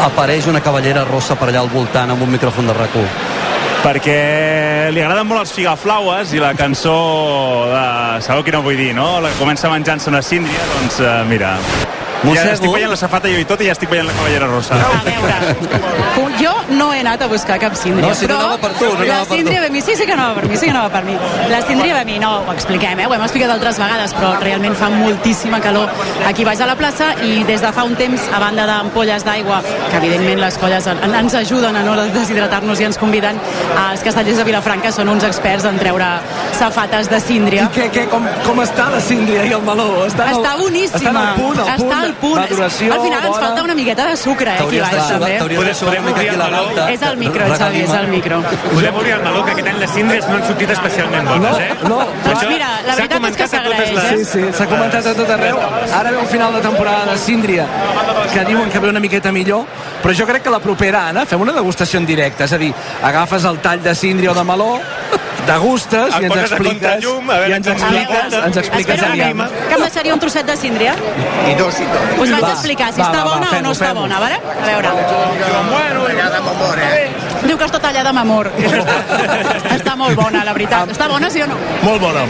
apareix una cavallera rossa per allà al voltant amb un micròfon de rac perquè li agraden molt els figaflaues i la cançó de... sabeu quina vull dir, no? La que comença menjant-se una síndria, doncs uh, mira... Ja Mossego. estic veient la safata jo i tot i ja estic veient la cavallera rossa. Com Jo no he anat a buscar cap síndria, No, si no però anava per tu, no la per síndria ve a mi, sí, sí que anava per mi, sí que anava per mi. La síndria a mi, no, ho expliquem, eh? ho hem explicat altres vegades, però realment fa moltíssima calor aquí baix a la plaça i des de fa un temps, a banda d'ampolles d'aigua, que evidentment les colles en, ens ajuden a no deshidratar-nos i ens conviden, els castellers de Vilafranca són uns experts en treure safates de síndria. I què, què, com, com està la síndria i el meló? Està, Està boníssima. Està al punt, al punt. Està al punt. Maduració, Al final ens bona. falta una miqueta de sucre, eh, aquí baix, també. t'hauries de suar una mica aquí la galta. És el micro, Xavi, és el micro. Podem obrir el meló, que aquest any les síndries no han sortit especialment bones, eh? No, Doncs mira, la veritat és que s'agraeix, les-? Sí, sí, s'ha comentat a tot arreu. Ara ve un final de temporada de Síndria, que diuen que ve una miqueta millor, però jo crec que la propera, Anna, fem una degustació en directe, és a dir, agafes el tall de Síndria o de meló, degustes El i ens expliques, veure i ens expliques, li ens expliques Espera, aviam. que em deixaria un trosset de síndria? I dos i dos. Us vaig Va, explicar si va, està va, va, bona o fem-ho, no està bona, vale? A veure. Memor, eh? Diu que està tallada amb amor. està molt bona, la veritat. Està bona, sí o no? Molt bona.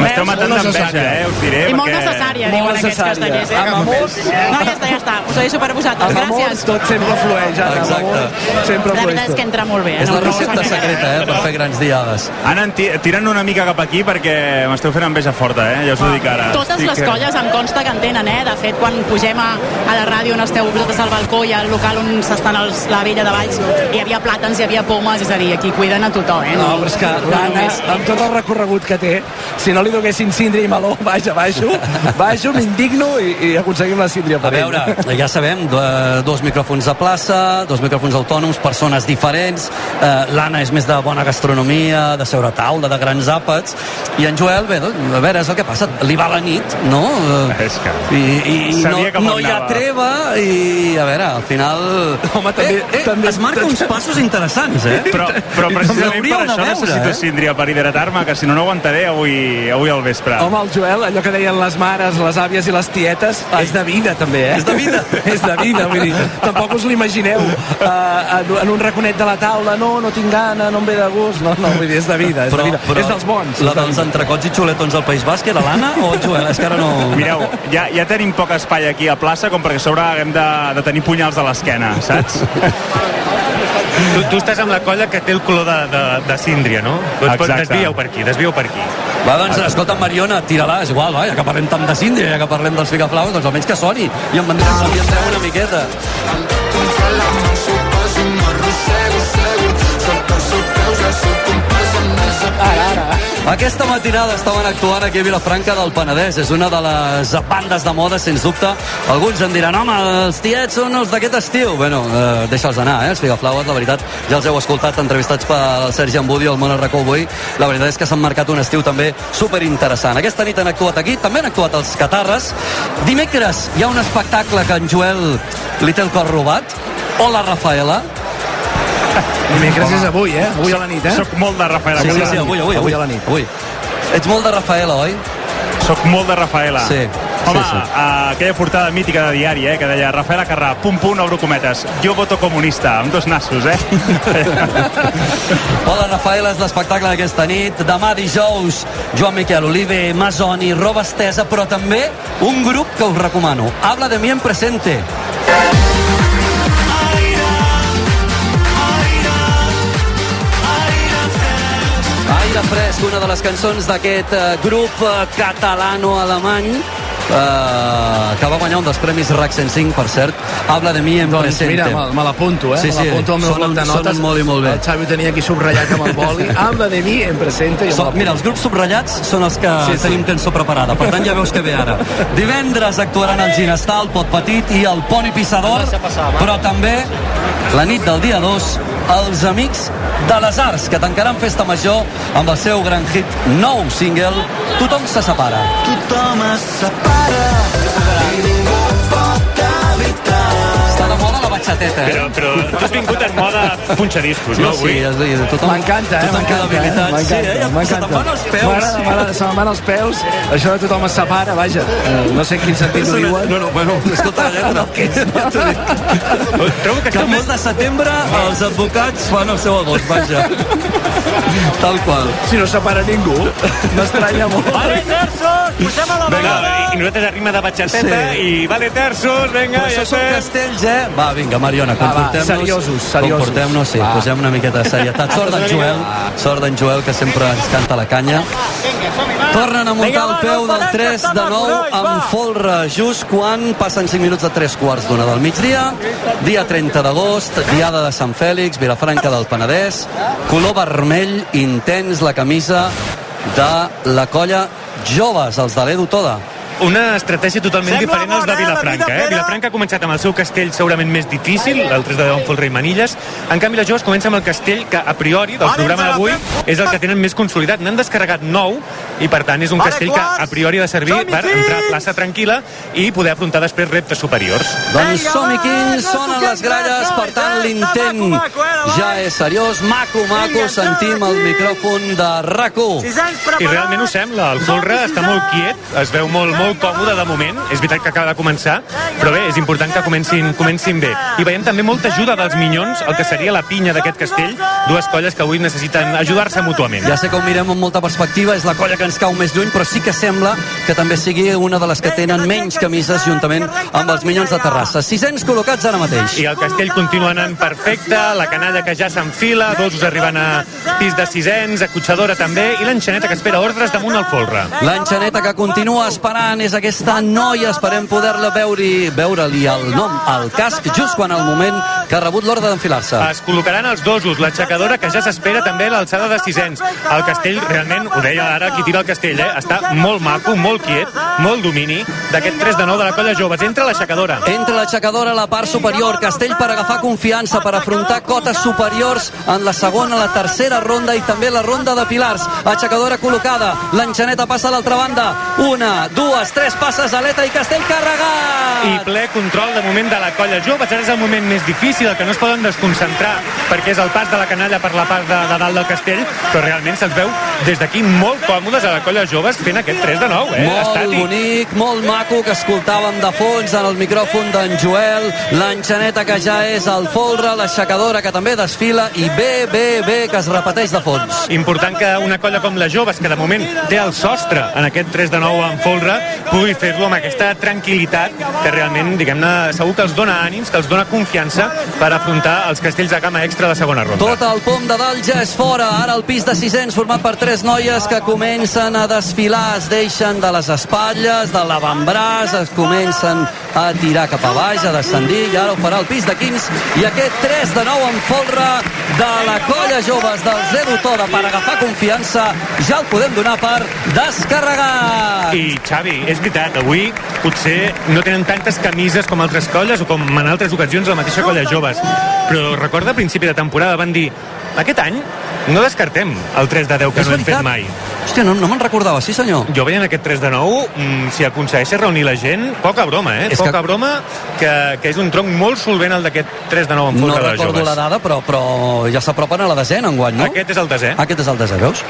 M'esteu matant d'enveja, eh? Us diré, I molt necessària, Molt diuen aquests necessària. castellers. Amb Eh? amor, No, ja està, ja està. Us ho deixo per vosaltres. amb Gràcies. tot sempre flueix, Anna, amb Exacte. sempre La flueix veritat és que entra molt bé. eh? És la recepta secreta, eh, per fer grans diades. Anna, ti- tirant una mica cap aquí perquè m'esteu fent enveja forta, eh? Ja us ho dic ara. Totes les eh, colles em consta que en tenen, eh? De fet, quan pugem a, a la ràdio on esteu vosaltres al balcó i al local on s'estan els, la vella de Valls, hi havia plàtans, hi havia pomes, és a dir, aquí cuiden a tothom, eh? No, però és que l'Anna, amb tot el recorregut que té, si no li donessin síndria i meló, vaja, baixo, baixo, m'indigno i, i aconseguim la síndria A per ell. veure, ja sabem, do- dos micròfons de plaça, dos micròfons autònoms, persones diferents, eh, l'Anna és més de bona gastronomia, de seure a taula, de grans àpats, i en Joel, bé, doncs, a veure, és el que passa, li va la nit, no? És que... I, i, i no, cap no hi ha treva i a veure, al final Home, també- eh, eh, també- es marca uns passos interessants eh? Però, però precisament per això veure, necessito eh? síndria per hidratar-me, que si no, no aguantaré avui, avui al vespre. Home, el Joel, allò que deien les mares, les àvies i les tietes, és de vida, també, eh? És de vida. és de vida, vull dir, tampoc us l'imagineu uh, en un raconet de la taula, no, no tinc gana, no em ve de gust, no, no, vull dir, és de vida, és de vida. és dels bons. la dels entrecots i xuletons del País Basc era l'Anna o el Joel? És que ara no... Mireu, ja, ja tenim poc espai aquí a plaça com perquè a sobre haguem de, de tenir punyals a l'esquena, saps? Tu, tu estàs amb la colla que té el color de, de, de síndria, no? Doncs Exacte. desvieu per aquí, desvieu per aquí. Va, doncs, escolta, Mariona, tira-la, és igual, va, ja que parlem tant de síndria, ja que parlem dels figaflaus, doncs almenys que soni, i en vendrem, en treu una miqueta. Ara, ara. Aquesta matinada estaven actuant aquí a Vilafranca del Penedès. És una de les bandes de moda, sens dubte. Alguns em diran, home, els tiets són els d'aquest estiu. Bueno, eh, deixa'ls anar, eh? Els Figaflaues, la veritat, ja els heu escoltat entrevistats pel Sergi Ambudi al Món Arracó avui. La veritat és que s'han marcat un estiu també superinteressant. Aquesta nit han actuat aquí, també han actuat els Catarres. Dimecres hi ha un espectacle que en Joel li té el cor robat. Hola, Rafaela. Dimecres és avui, eh? Avui a la nit, eh? Soc molt de Rafaela. Sí, sí, avui. sí, avui, avui, Avui avui, a la nit. Avui. Ets molt de Rafaela, oi? Soc molt de Rafaela. Sí, Home, sí, sí. eh, aquella portada mítica de diari, eh, que deia Rafaela Carrà, pum pum, obro cometes, jo voto comunista, amb dos nassos, eh? Hola, Rafaela, és l'espectacle d'aquesta nit. Demà dijous, Joan Miquel Olive, Masoni, Roba Estesa, però també un grup que us recomano. Habla de mi en presente. Fresc, una de les cançons d'aquest eh, grup eh, catalano-alemany eh, que va guanyar un dels premis RAC 105, per cert. Habla de mi en Doncs presente. mira, me, me l'apunto, eh? Sí, me sí, l'apunto al meu sonen- bloc de notes. molt i molt bé. El Xavi ho tenia aquí subratllat amb el boli. Habla de mi en presente. i So, me mira, els grups subratllats són els que Sí, sí, sí. tenim cançó preparada, per tant ja veus que ve ara. Divendres actuaran el Ginestar, el Pot Petit i el Poni Pissador, però també la nit del dia 2 els Amics de les Arts, que tancaran Festa Major amb el seu gran hit nou single Tothom se separa. Tothom es separa de batxateta, eh? Però, però tu has vingut en moda punxadiscos, no, sí, avui? és a dir, tothom... M'encanta, eh? tothom M'encanta, eh? habilitats. M'encanta, sí, eh? M'encanta. Se te'n van els peus. M'agrada, m'agrada, se me'n van els peus. Això de tothom es separa, vaja. Eh, no sé en quin sentit ho diuen. No, no, bueno, escolta la lletra. Dic. Trobo que que el mes de setembre els advocats fan el seu agost, vaja. Tal qual. Si no separa ningú, m'estranya molt. Vale, terços, posem a la vinga, i nosaltres a rima de batxateta Sí. i vale, terços, vinga, Però ja això són castells, eh? Va, vinga, Mariona, va, comportem-nos... seriosos, seriosos. Comportem-nos, sí, Va. posem una miqueta de serietat. Sort d'en Joel, sort d'en Joel, que sempre ens canta la canya. Tornen a muntar el peu del 3 de 9 amb folre just quan passen 5 minuts de 3 quarts d'una del migdia. Dia 30 d'agost, diada de Sant Fèlix, Vilafranca del Penedès. Color vermell intens la camisa de la colla Joves, els de l'Edu Toda. Una estratègia totalment Sembla diferent als de eh, Vilafranca. Eh? Vilafranca ha començat amb el seu castell segurament més difícil, el 3 de 10 amb Folre i Manilles. En canvi, la Joves comença amb el castell que, a priori, del programa d'avui, és el que tenen més consolidat. N'han descarregat 9 i, per tant, és un castell que, a priori, ha de servir per entrar a plaça tranquil·la i poder afrontar després reptes superiors. Doncs som-hi, quins sonen les gralles, per tant l'intent ja és seriós. Maco, maco, sentim el micròfon de RAC1. I realment ho sembla, el folre està molt quiet, es veu molt, molt còmode de moment, és veritat que acaba de començar, però bé, és important que comencin, comencin bé. I veiem també molta ajuda dels minyons, el que seria la pinya d'aquest castell, dues colles que avui necessiten ajudar-se mútuament. Ja sé que ho mirem amb molta perspectiva, és la colla que ens cau més lluny, però sí que sembla que també sigui una de les que tenen menys camises juntament amb els Minyons de Terrassa. 600 col·locats ara mateix. I el castell continua anant perfecte, la canalla que ja s'enfila, dos arribant a pis de sisens, acotxadora també, i l'enxaneta que espera ordres damunt el folre. L'enxaneta que continua esperant és aquesta noia, esperem poder-la veure veure-li el nom al casc just quan al moment que ha rebut l'ordre d'enfilar-se. Es col·locaran els dosos, l'aixecadora que ja s'espera també a l'alçada de sisens. El castell, realment, ho deia ara qui tira el castell, eh? està molt maco, molt quiet, molt domini d'aquest 3 de 9 de la colla joves. Entra l'aixecadora. Entra l'aixecadora a la part superior, Castell per agafar confiança, per afrontar cotes superiors en la segona, la tercera ronda i també la ronda de pilars. Aixecadora col·locada, l'enxaneta passa a l'altra banda. Una, dues, tres passes, aleta i Castell carregat! I ple control de moment de la colla joves. Ara és el moment més difícil, el que no es poden desconcentrar, perquè és el pas de la canalla per la part de, de dalt del castell, però realment se'ls veu des d'aquí molt còmodes a la colla joves fent aquest 3 de 9, eh? Molt Estàtic. bonic, molt maco, que escoltàvem de fons en el micròfon d'en Joel, l'enxaneta que ja és al folre, l'aixecadora que també desfila, i bé, bé, bé, que es repeteix de fons. Important que una colla com la Joves, que de moment té el sostre en aquest 3 de 9 en folre, pugui fer-lo amb aquesta tranquil·litat que realment, diguem-ne, segur que els dona ànims, que els dona confiança per afrontar els castells de gamma extra de segona ronda. Tot el pom de dalt ja és fora. Ara el pis de sisens format per tres noies que comencen a desfilar, es deixen de les espatlles, de l'avantbraç, es comencen a tirar cap a baix, a descendir, i ara ho farà el pis de 15. I aquest 3 de 9 en folre de la colla joves del Zero Toda per agafar confiança, ja el podem donar per descarregat. I Xavi, és veritat, avui potser no tenen tantes camises com altres colles o com en altres ocasions la mateixa colla joves, però recorda a principi de temporada van dir aquest any no descartem el 3 de 10 que És no hem fet mai. Hòstia, no, no me'n recordava, sí senyor. Jo veient aquest 3 de 9, mm, si aconsegueixes reunir la gent, poca broma, eh? És poca que- broma, que, que és un tronc molt solvent el d'aquest 3 de 9 en No folre de recordo joves. la dada, però, però ja s'apropen a la desena enguany, no? Aquest és el desè. Aquest és el desè, veus?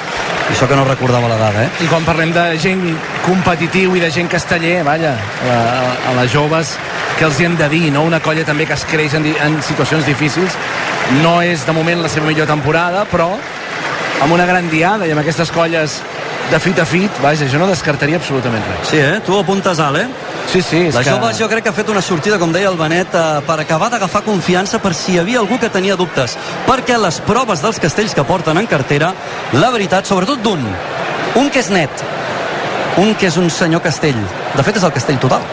Això que no recordava la dada, eh? I quan parlem de gent competitiu i de gent casteller, vaja, a, a les joves, que els hi hem de dir, no? Una colla també que es creix en, en situacions difícils. No és, de moment, la seva millor temporada, però amb una gran diada i amb aquestes colles de fit a fit, vaja, jo no descartaria absolutament res. Sí, eh? Tu apuntes alt, eh? Sí, sí, és La que... jove jo crec que ha fet una sortida, com deia el Benet, eh, per acabar d'agafar confiança per si hi havia algú que tenia dubtes. Perquè les proves dels castells que porten en cartera, la veritat, sobretot d'un, un que és net, un que és un senyor castell. De fet, és el castell total.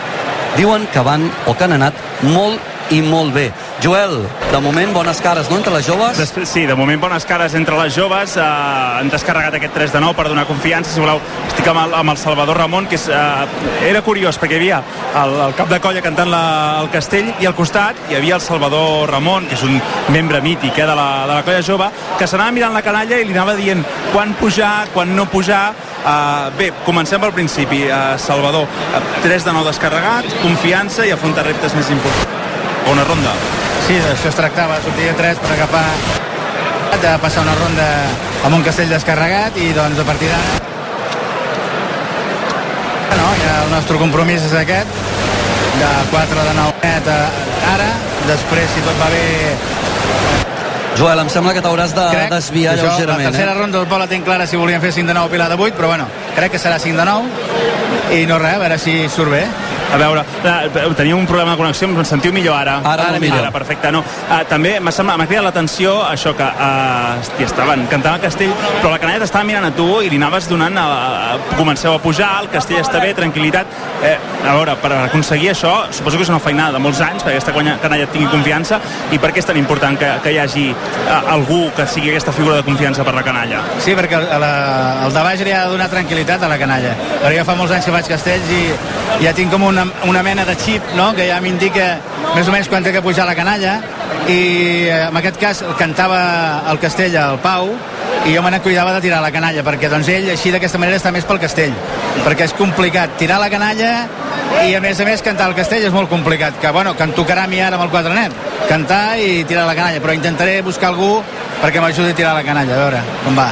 Diuen que van o que han anat molt i molt bé. Joel, de moment bones cares, no?, entre les joves. Després, sí, de moment bones cares entre les joves. Eh, han descarregat aquest 3 de 9 per donar confiança. Si voleu, estic amb el, amb el Salvador Ramon, que és, eh, era curiós, perquè hi havia el, el cap de colla cantant la, el castell i al costat hi havia el Salvador Ramon, que és un membre mític eh, de, la, de la colla jove, que s'anava mirant la canalla i li anava dient quan pujar, quan no pujar. Uh, bé, comencem pel principi. Uh, Salvador, uh, 3 de 9 descarregat, confiança i afrontar reptes més importants. Bona ronda. Sí, d'això es tractava, sortir de 3 per agafar de passar una ronda amb un castell descarregat i doncs a partir d'ara no, ja el nostre compromís és aquest de 4 de 9 net ara, després si tot va bé Joel, em sembla que t'hauràs de crec, desviar això, lleugerament. la tercera eh? ronda del Pol la tinc clara si volien fer 5 de 9 a Pilar de 8 però bueno, crec que serà 5 de 9 i no res, a veure si surt bé A veure, eh, teníem un problema de connexió, em sentiu millor ara? Ara molt millor. Ara, perfecte. No, uh, també m'ha cridat l'atenció això que uh, hòstia, estaven cantant el castell, però la canalla t'estava mirant a tu i li anaves donant, a, a, comenceu a pujar, el castell està bé, tranquil·litat. Eh, a veure, per aconseguir això, suposo que és una feinada de molts anys, perquè aquesta canalla tingui confiança, i per què és tan important que, que hi hagi uh, algú que sigui aquesta figura de confiança per la canalla? Sí, perquè el, la, el de baix li ha de donar tranquil·litat a la canalla. Perquè jo fa molts anys que faig castells i ja tinc com una, una mena de xip, no?, que ja m'indica més o menys quan té que pujar la canalla. I eh, en aquest cas cantava el castell al Pau i jo me ne cuidava de tirar la canalla perquè doncs ell així d'aquesta manera està més pel castell. Perquè és complicat tirar la canalla i a més a més cantar el castell és molt complicat que bueno, que em tocarà a mi ara amb el quatre net cantar i tirar la canalla. Però intentaré buscar algú perquè m'ajudi a tirar la canalla a veure com va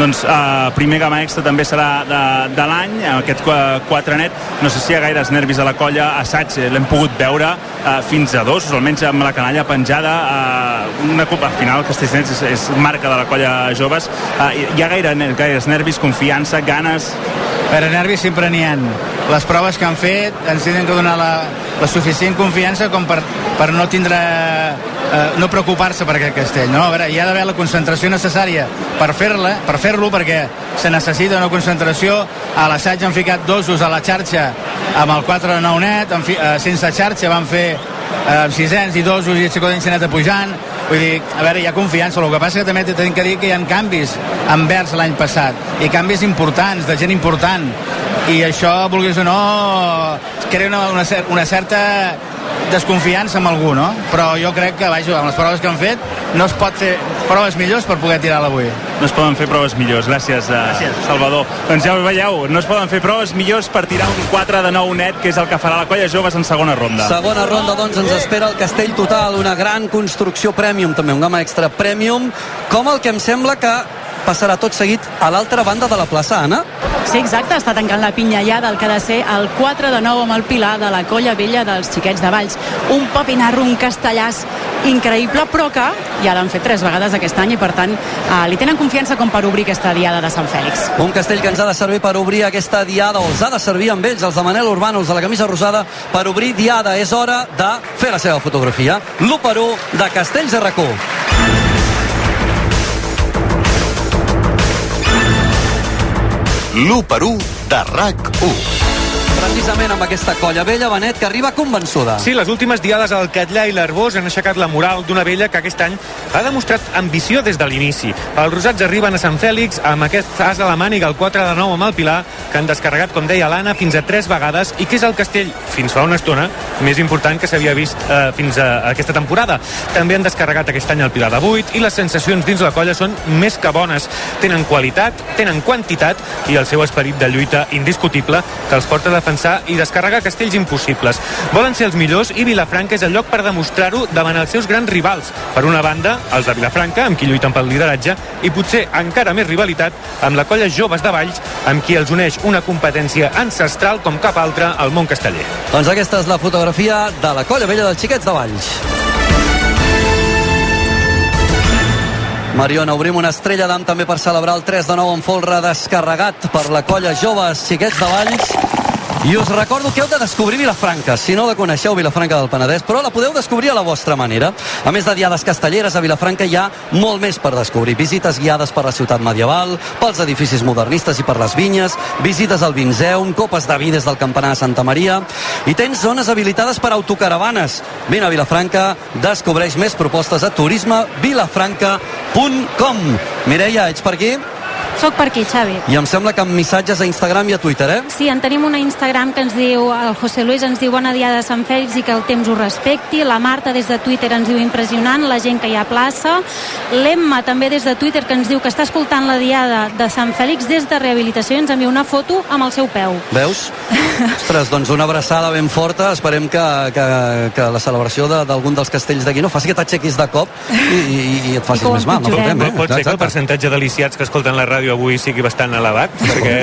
Doncs uh, primer gama extra també serà de, de l'any, aquest qua- quatre net. No sé si hi ha gaires nervis a la colla. Assaig eh, l'hem pogut veure uh, fins a dos, almenys amb la canalla penjada. Uh, una copa, al final, Castellnets és, és marca de la colla joves. Uh, hi ha gaire, gaires nervis, confiança, ganes... Veure, nervis sempre n'hi ha. Les proves que han fet ens tenen que donar la, la suficient confiança com per, per no tindre eh, no preocupar-se per aquest castell no? a veure, hi ha d'haver la concentració necessària per fer-la, per fer-lo perquè se necessita una concentració. A l'assaig han ficat dosos a la xarxa amb el 4 de 9 net fi, eh, sense xarxa van fer eh, sisens i dosos i Xicodeny s'ha anat pujant vull dir, a veure, hi ha confiança. El que passa que també tenim que dir que hi ha canvis envers l'any passat i canvis importants, de gent important. I això, vulguis o no crea una, una, una certa desconfiança amb algú, no? Però jo crec que, vaja, amb les proves que han fet no es pot fer proves millors per poder tirar-la avui. No es poden fer proves millors, gràcies, uh, gràcies. Salvador. Doncs ja ho veieu, no es poden fer proves millors per tirar un 4 de 9 net, que és el que farà la colla joves en segona ronda. Segona ronda, doncs, ens espera el Castell Total, una gran construcció premium, també un gamma extra premium, com el que em sembla que passarà tot seguit a l'altra banda de la plaça, Anna? Sí, exacte, està tancant la pinyallada el que ha de ser el 4 de 9 amb el Pilar de la colla vella dels xiquets de Valls. Un papinarro, un castellàs increïble, però que ja l'han fet tres vegades aquest any i, per tant, eh, li tenen confiança com per obrir aquesta diada de Sant Fèlix. Un castell que ens ha de servir per obrir aquesta diada, o els ha de servir amb ells, els de Manel Urbano, els de la camisa rosada, per obrir diada. És hora de fer la seva fotografia. L'1 per 1 de Castells de Racó. L'1 per 1 de RAC1. Precisament amb aquesta colla vella, Benet, que arriba convençuda. Sí, les últimes diades al Catllà i l'Arbós han aixecat la moral d'una vella que aquest any ha demostrat ambició des de l'inici. Els rosats arriben a Sant Fèlix amb aquest as a la màniga, el 4 de 9 amb el Pilar, que han descarregat, com deia l'Anna, fins a 3 vegades i que és el castell, fins fa una estona, més important que s'havia vist eh, fins a aquesta temporada. També han descarregat aquest any el Pilar de 8 i les sensacions dins la colla són més que bones. Tenen qualitat, tenen quantitat i el seu esperit de lluita indiscutible que els porta a defensar i descarregar castells impossibles. Volen ser els millors i Vilafranca és el lloc per demostrar-ho davant els seus grans rivals. Per una banda, els de Vilafranca, amb qui lluiten pel lideratge, i potser encara més rivalitat amb la colla Joves de Valls, amb qui els uneix una competència ancestral com cap altra al món casteller. Doncs aquesta és la fotografia de la colla vella dels xiquets de Valls. Mariona, obrim una estrella d'am també per celebrar el 3 de 9 en folre descarregat per la colla Joves Xiquets de Valls. I us recordo que heu de descobrir Vilafranca, si no la coneixeu, Vilafranca del Penedès, però la podeu descobrir a la vostra manera. A més de diades castelleres, a Vilafranca hi ha molt més per descobrir. Visites guiades per la ciutat medieval, pels edificis modernistes i per les vinyes, visites al Vinzeum, copes de vi des del campanar de Santa Maria, i tens zones habilitades per autocaravanes. Vine a Vilafranca, descobreix més propostes a turismevilafranca.com. Mireia, ets per aquí? Soc per aquí, Xavi. I em sembla que amb missatges a Instagram i a Twitter, eh? Sí, en tenim una Instagram que ens diu, el José Luis ens diu bona diada de Sant Fèlix i que el temps ho respecti, la Marta des de Twitter ens diu impressionant, la gent que hi ha a plaça, l'Emma també des de Twitter que ens diu que està escoltant la diada de Sant Fèlix des de rehabilitació i ens envia una foto amb el seu peu. Veus? Ostres, doncs una abraçada ben forta. Esperem que, que, que la celebració de- d'algun dels castells d'aquí no faci que t'aixequis de cop i, i, i et facis més mal. No problema, eh? Pot ser que el percentatge de lisiats que escolten la ràdio avui sigui bastant elevat, perquè...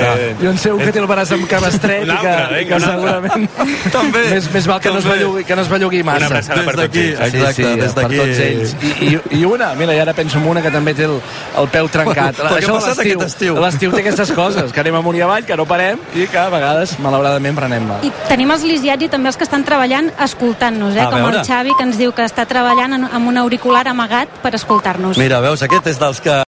Jo en sé un que té el braç amb cabestret Un i que, vinga, que segurament també. més, més val que no, es També. bellugui, que no es bellugui massa. Una abraçada per Des d'aquí, tots ells. exacte, sí, sí, des d'aquí. per tots ells. I, i, I una, mira, i ara penso en una que també té el, el peu trencat. Però què ha Això a passat l'estiu. aquest estiu? L'estiu té aquestes coses, que anem amunt i avall, que no parem i que a vegades, malauradament, prenem mal. I tenim els lisiats i també els que estan treballant escoltant-nos, eh? A com veure. el Xavi que ens diu que està treballant amb un auricular amagat per escoltar-nos. Mira, veus, aquest és dels que